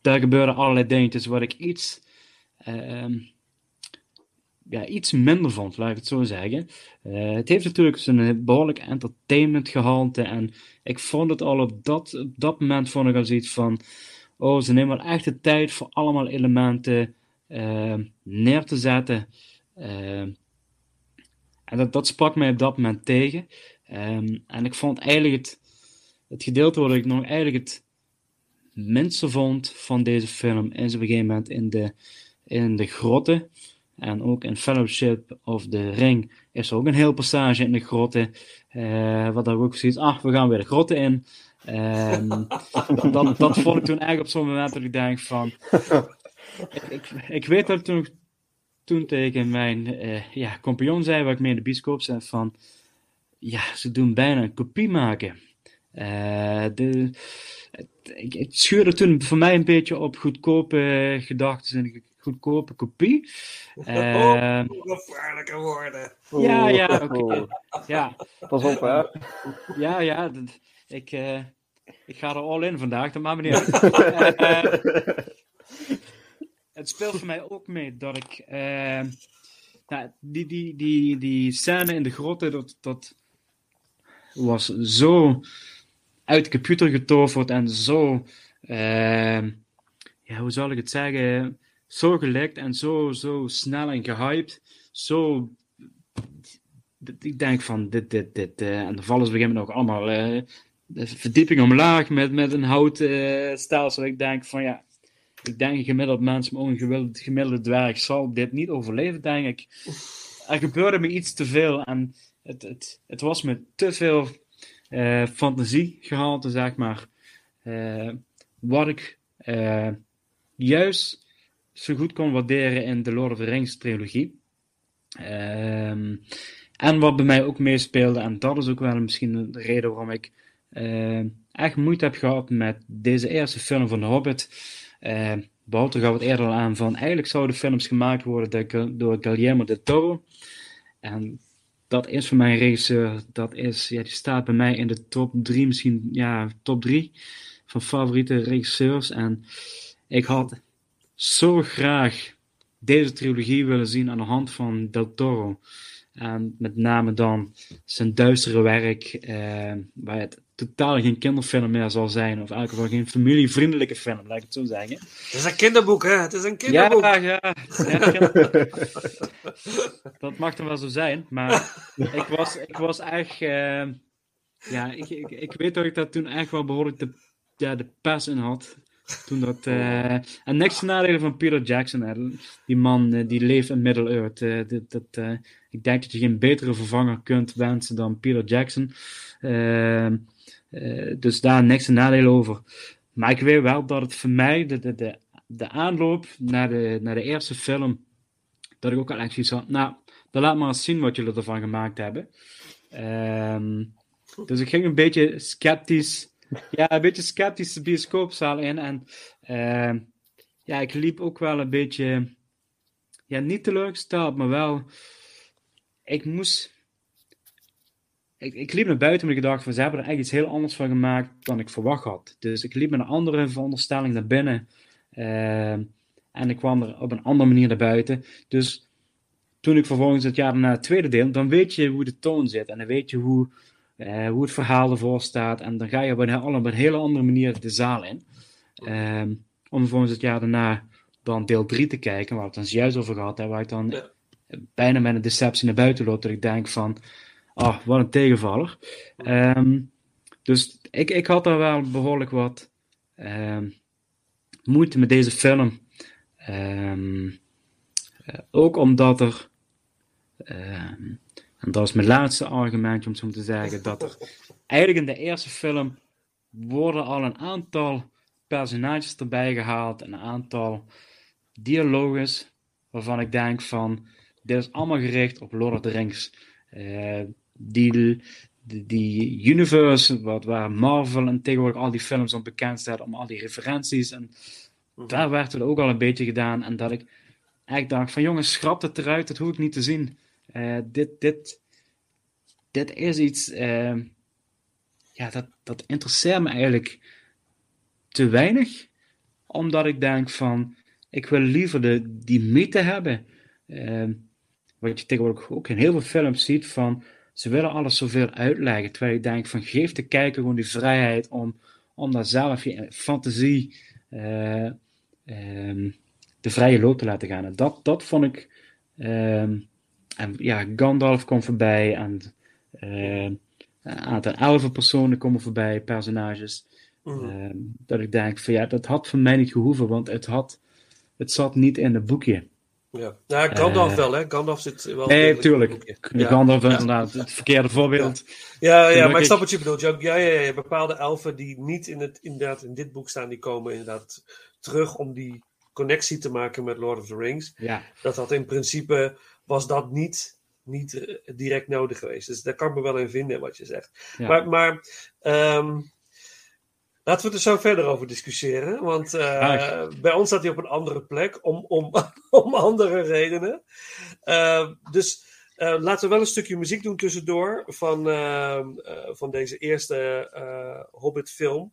daar gebeuren allerlei dingetjes wat ik iets, ehm, ja, iets minder vond, laat ik het zo zeggen. Eh, het heeft natuurlijk zijn behoorlijk entertainment gehalte en ik vond het al op dat, op dat moment vond ik al zoiets van, oh, ze nemen wel echt de tijd voor allemaal elementen eh, neer te zetten. Eh, en dat, dat sprak mij op dat moment tegen. Ehm, en ik vond eigenlijk het, het gedeelte wat ik nog eigenlijk het minste vond van deze film is op een gegeven moment in de, in de grotten. En ook in Fellowship of the Ring is er ook een heel passage in de grotten. eh wat daar ook zoiets, ah, we gaan weer de grotten in. Ehm, dat, dat, vond ik toen eigenlijk op zo'n moment dat ik denk van... ik, ik, ik weet dat ik toen, toen tegen mijn eh, ja, compagnon zei, waar ik mee in de bioscoop zei, van... Ja, ze doen bijna een kopie maken. Eh, de, het, het schuurde toen voor mij een beetje op goedkope gedachten en goedkope kopie. Ehm, Oh, gevaarlijke woorden. ja, ja, oké. Oeh, Ja, Pas op, hè. ja, ja. dat- Ik, eh, ik ga er all in vandaag, dat maakt me niet uit. Eh, het speelt voor mij ook mee dat ik. eh, nou, die, die, die, die scène in de grotten, dat, dat was zo uit de computer getoverd en zo. eh, ja, hoe zal ik het zeggen? Zo gelekt en zo, zo snel en gehyped. Zo. Ik denk van dit, dit, dit. eh, en een gegeven moment ook allemaal eh, de verdieping omlaag met, met een houten stelsel. Ik denk van ja, ik denk gemiddeld mens, maar ook een gemiddelde, dwerg zal dit niet overleven, denk ik. Er gebeurde me iets te veel en het, het, het was me te veel eh fantasie gehalte, zeg maar. Wat ik juist zo goed kon waarderen in de Lord of the Rings trilogie. Ehm, en wat bij mij ook meespeelde, en dat is ook wel misschien de reden waarom ik eh, echt moeite heb gehad met deze eerste film van The Hobbit. Uh, Wouter gaf het eerder al aan van eigenlijk zouden films gemaakt worden door, Guillermo del Toro. En dat is voor mij regisseur, dat is, ja, die staat bij mij in de top 3, misschien ja, top 3 van favoriete regisseurs. En ik had zo graag deze trilogie willen zien aan de hand van Del Toro. En met name dan zijn duistere werk, eh, waar het totaal geen kinderfilm meer zal zijn. Of in elk geval geen familievriendelijke film, laat ik het zo zeggen. Het is een kinderboek, hè? Het is een kinderboek. Ja, ja. ja dat mag dan wel zo zijn. Maar ik was, ik was echt... eh, ja, ik, ik, ik weet dat ik dat toen echt wel behoorlijk de, ja, de pers in had. Toen dat, eh, en niks nadelen van Peter Jackson. hè. Die man eh, die leeft in Middle-earth. eh, dat, eh, ik denk dat je geen betere vervanger kunt wensen dan Peter Jackson. Ehm, eh, dus daar niks nadelen over. Maar ik weet wel dat het voor mij, de, de, de, de aanloop naar de, naar de eerste film, dat ik ook al echt zoiets had. Nou, dan laat maar eens zien wat jullie ervan gemaakt hebben. Ehm, dus ik ging een beetje sceptisch, ja, een beetje sceptisch de bioscoopzaal in. En ehm, ja, ik liep ook wel een beetje, ja, niet teleurgesteld, maar wel, ik moest, ik, ik liep naar buiten omdat ik dacht van, ze hebben er echt iets heel anders van gemaakt dan ik verwacht had. Dus ik liep met een andere veronderstelling naar binnen. Ehm, en ik kwam er op een andere manier naar buiten. Dus toen ik vervolgens het jaar daarna het tweede deel, dan weet je hoe de toon zit. En dan weet je hoe, eh, hoe het verhaal ervoor staat. En dan ga je op een, heel- op een hele andere manier de zaal in. Ehm, om vervolgens het jaar daarna dan deel 3 te kijken, waar we het dan juist over gehad hebben, waar ik dan Ja. bijna met een deceptie naar buiten loop, dat ik denk van, oh, wat een tegenvaller. Ehm, dus ik, ik had daar wel behoorlijk wat ehm, moeite met deze film. Eh, ook omdat er, en dat is mijn laatste argumentje om zo te zeggen, dat er eigenlijk in de eerste film worden al een aantal personages erbij gehaald, een aantal dialoges waarvan ik denk van, dit is allemaal gericht op Lord of the Rings. Eh, die, die, die universe, wat, waar Marvel en tegenwoordig al die films om bekend staat, om al die referenties. En daar werd het ook al een beetje gedaan. En dat ik echt dacht van, jongens, schrap het eruit, dat hoef ik niet te zien. Eh, dit, dit, dit is iets, eh, ja, dat, dat interesseert me eigenlijk te weinig. Omdat ik denk van, ik wil liever de, die mythe hebben. Eh, wat je tegenwoordig ook in heel veel films ziet van, ze willen alles zoveel uitleggen. Terwijl ik denk van, geef de kijker gewoon die vrijheid om, om daar zelf je fantasie eh, ehm, de vrije loop te laten gaan. En dat, dat vond ik. ehm, en ja, Gandalf komt voorbij en eh, een aantal elfenpersonen komen voorbij, personages. Mhm. Ehm, dat ik denk van ja, dat had van mij niet gehoeven, want het, had, het zat niet in het boekje. Ja, nou, Gandalf Eh, wel, hè? Gandalf zit wel. Nee, tuurlijk. Ja. Gandalf Ja. inderdaad, het verkeerde voorbeeld. Ja, ja, maar Gelukkig. ik snap wat je bedoelt. Ja, ja, ja, ja, bepaalde elfen die niet in, het, inderdaad in dit boek staan, die komen inderdaad terug om die connectie te maken met Lord of the Rings. Ja, Dat had in principe, was dat niet, niet eh, direct nodig geweest. Dus daar kan ik me wel in vinden wat je zegt. Ja. Maar, maar ehm, laten we er zo verder over discussiëren. Want eh, bij ons staat hij op een andere plek om, om, om andere redenen. Eh, dus eh, laten we wel een stukje muziek doen tussendoor van, ehm, eh, van deze eerste Hobbit-film.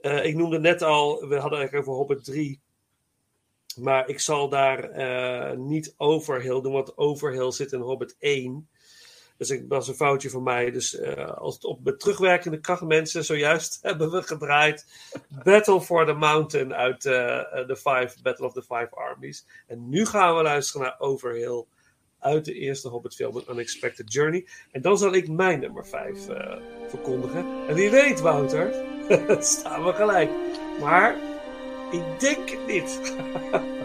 Ik noemde net al, we hadden eigenlijk over Hobbit 3. Maar ik zal daar eh, niet Overhill doen, want Overhill zit in Hobbit 1. Dus ik, dat was een foutje van mij. Dus eh, als het op terugwerkende kracht mensen, zojuist hebben we gedraaid Battle for the Mountain uit eh, de Five, Battle of the Five Armies. En nu gaan we luisteren naar Overhill uit de eerste Hobbit-film, An Unexpected Journey. En dan zal ik mijn nummer 5 eh, verkondigen. En wie weet, Wouter, staan we gelijk. Maar ik denk het niet.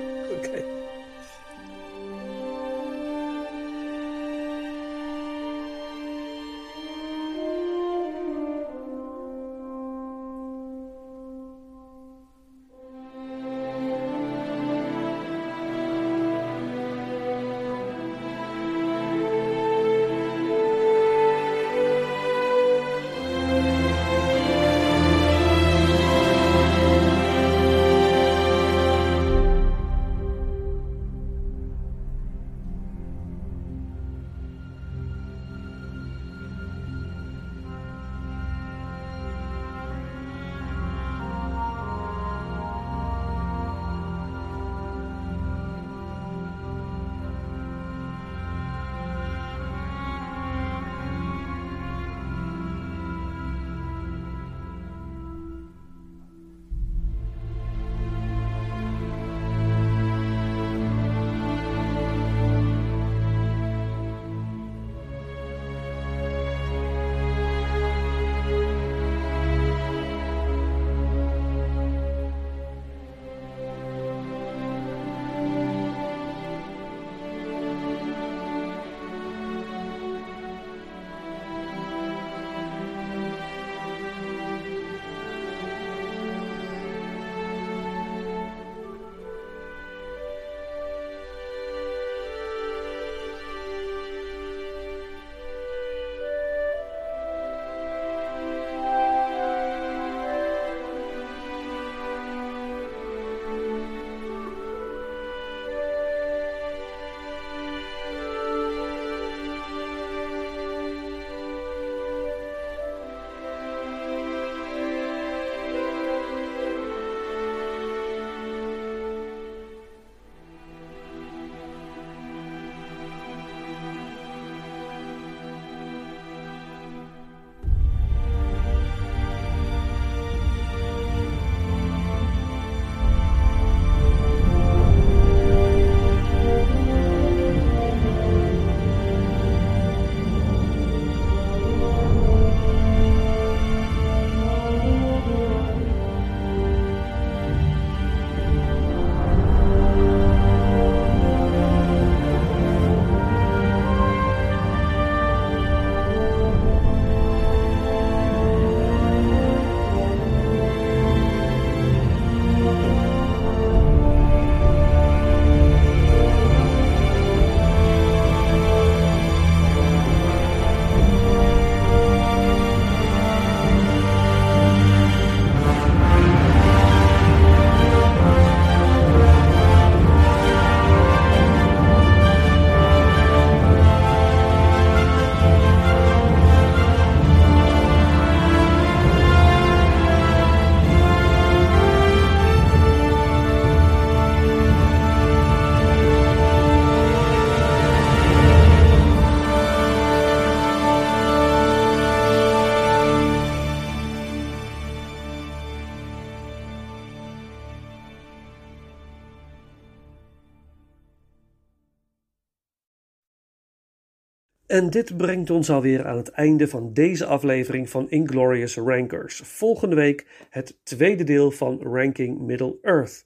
En dit brengt ons alweer aan het einde van deze aflevering van Inglorious Rankers. Volgende week het tweede deel van Ranking Middle Earth.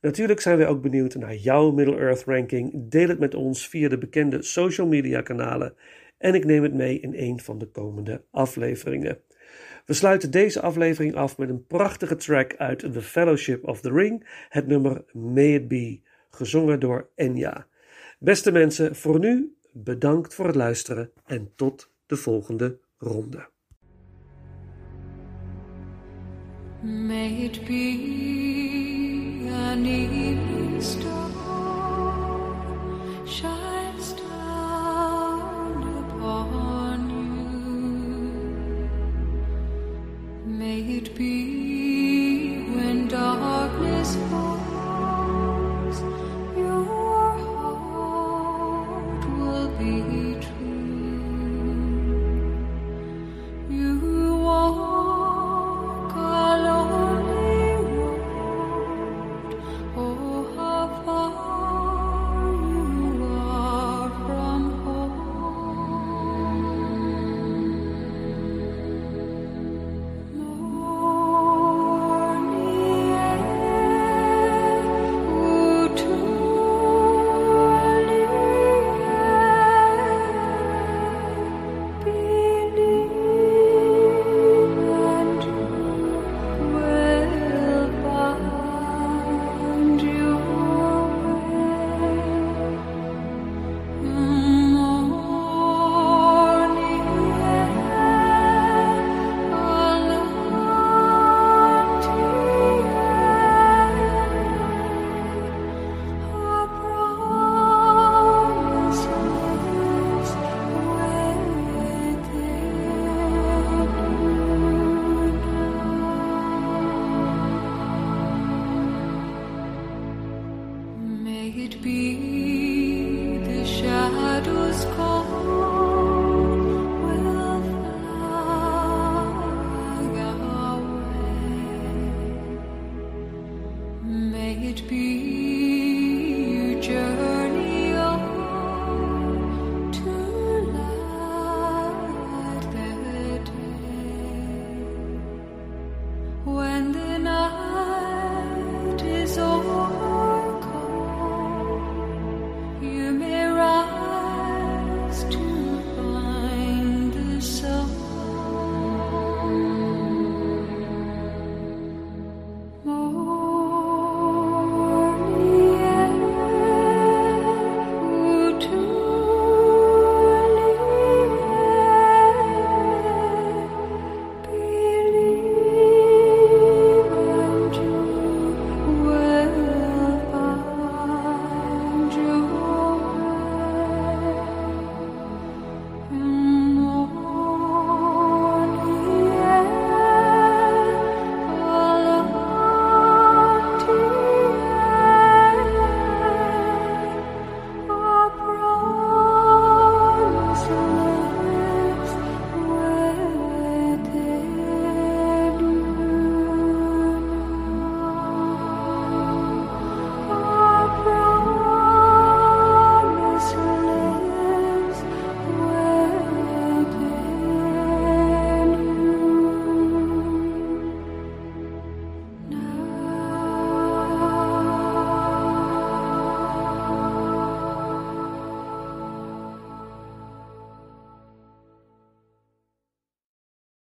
Natuurlijk zijn wij ook benieuwd naar jouw Middle Earth ranking. Deel het met ons via de bekende social media kanalen en ik neem het mee in een van de komende afleveringen. We sluiten deze aflevering af met een prachtige track uit The Fellowship of the Ring, het nummer May It Be, gezongen door Enya. Beste mensen, voor nu bedankt voor het luisteren en tot de volgende ronde. May it be an evening star shines down upon you. May it be when darkness falls,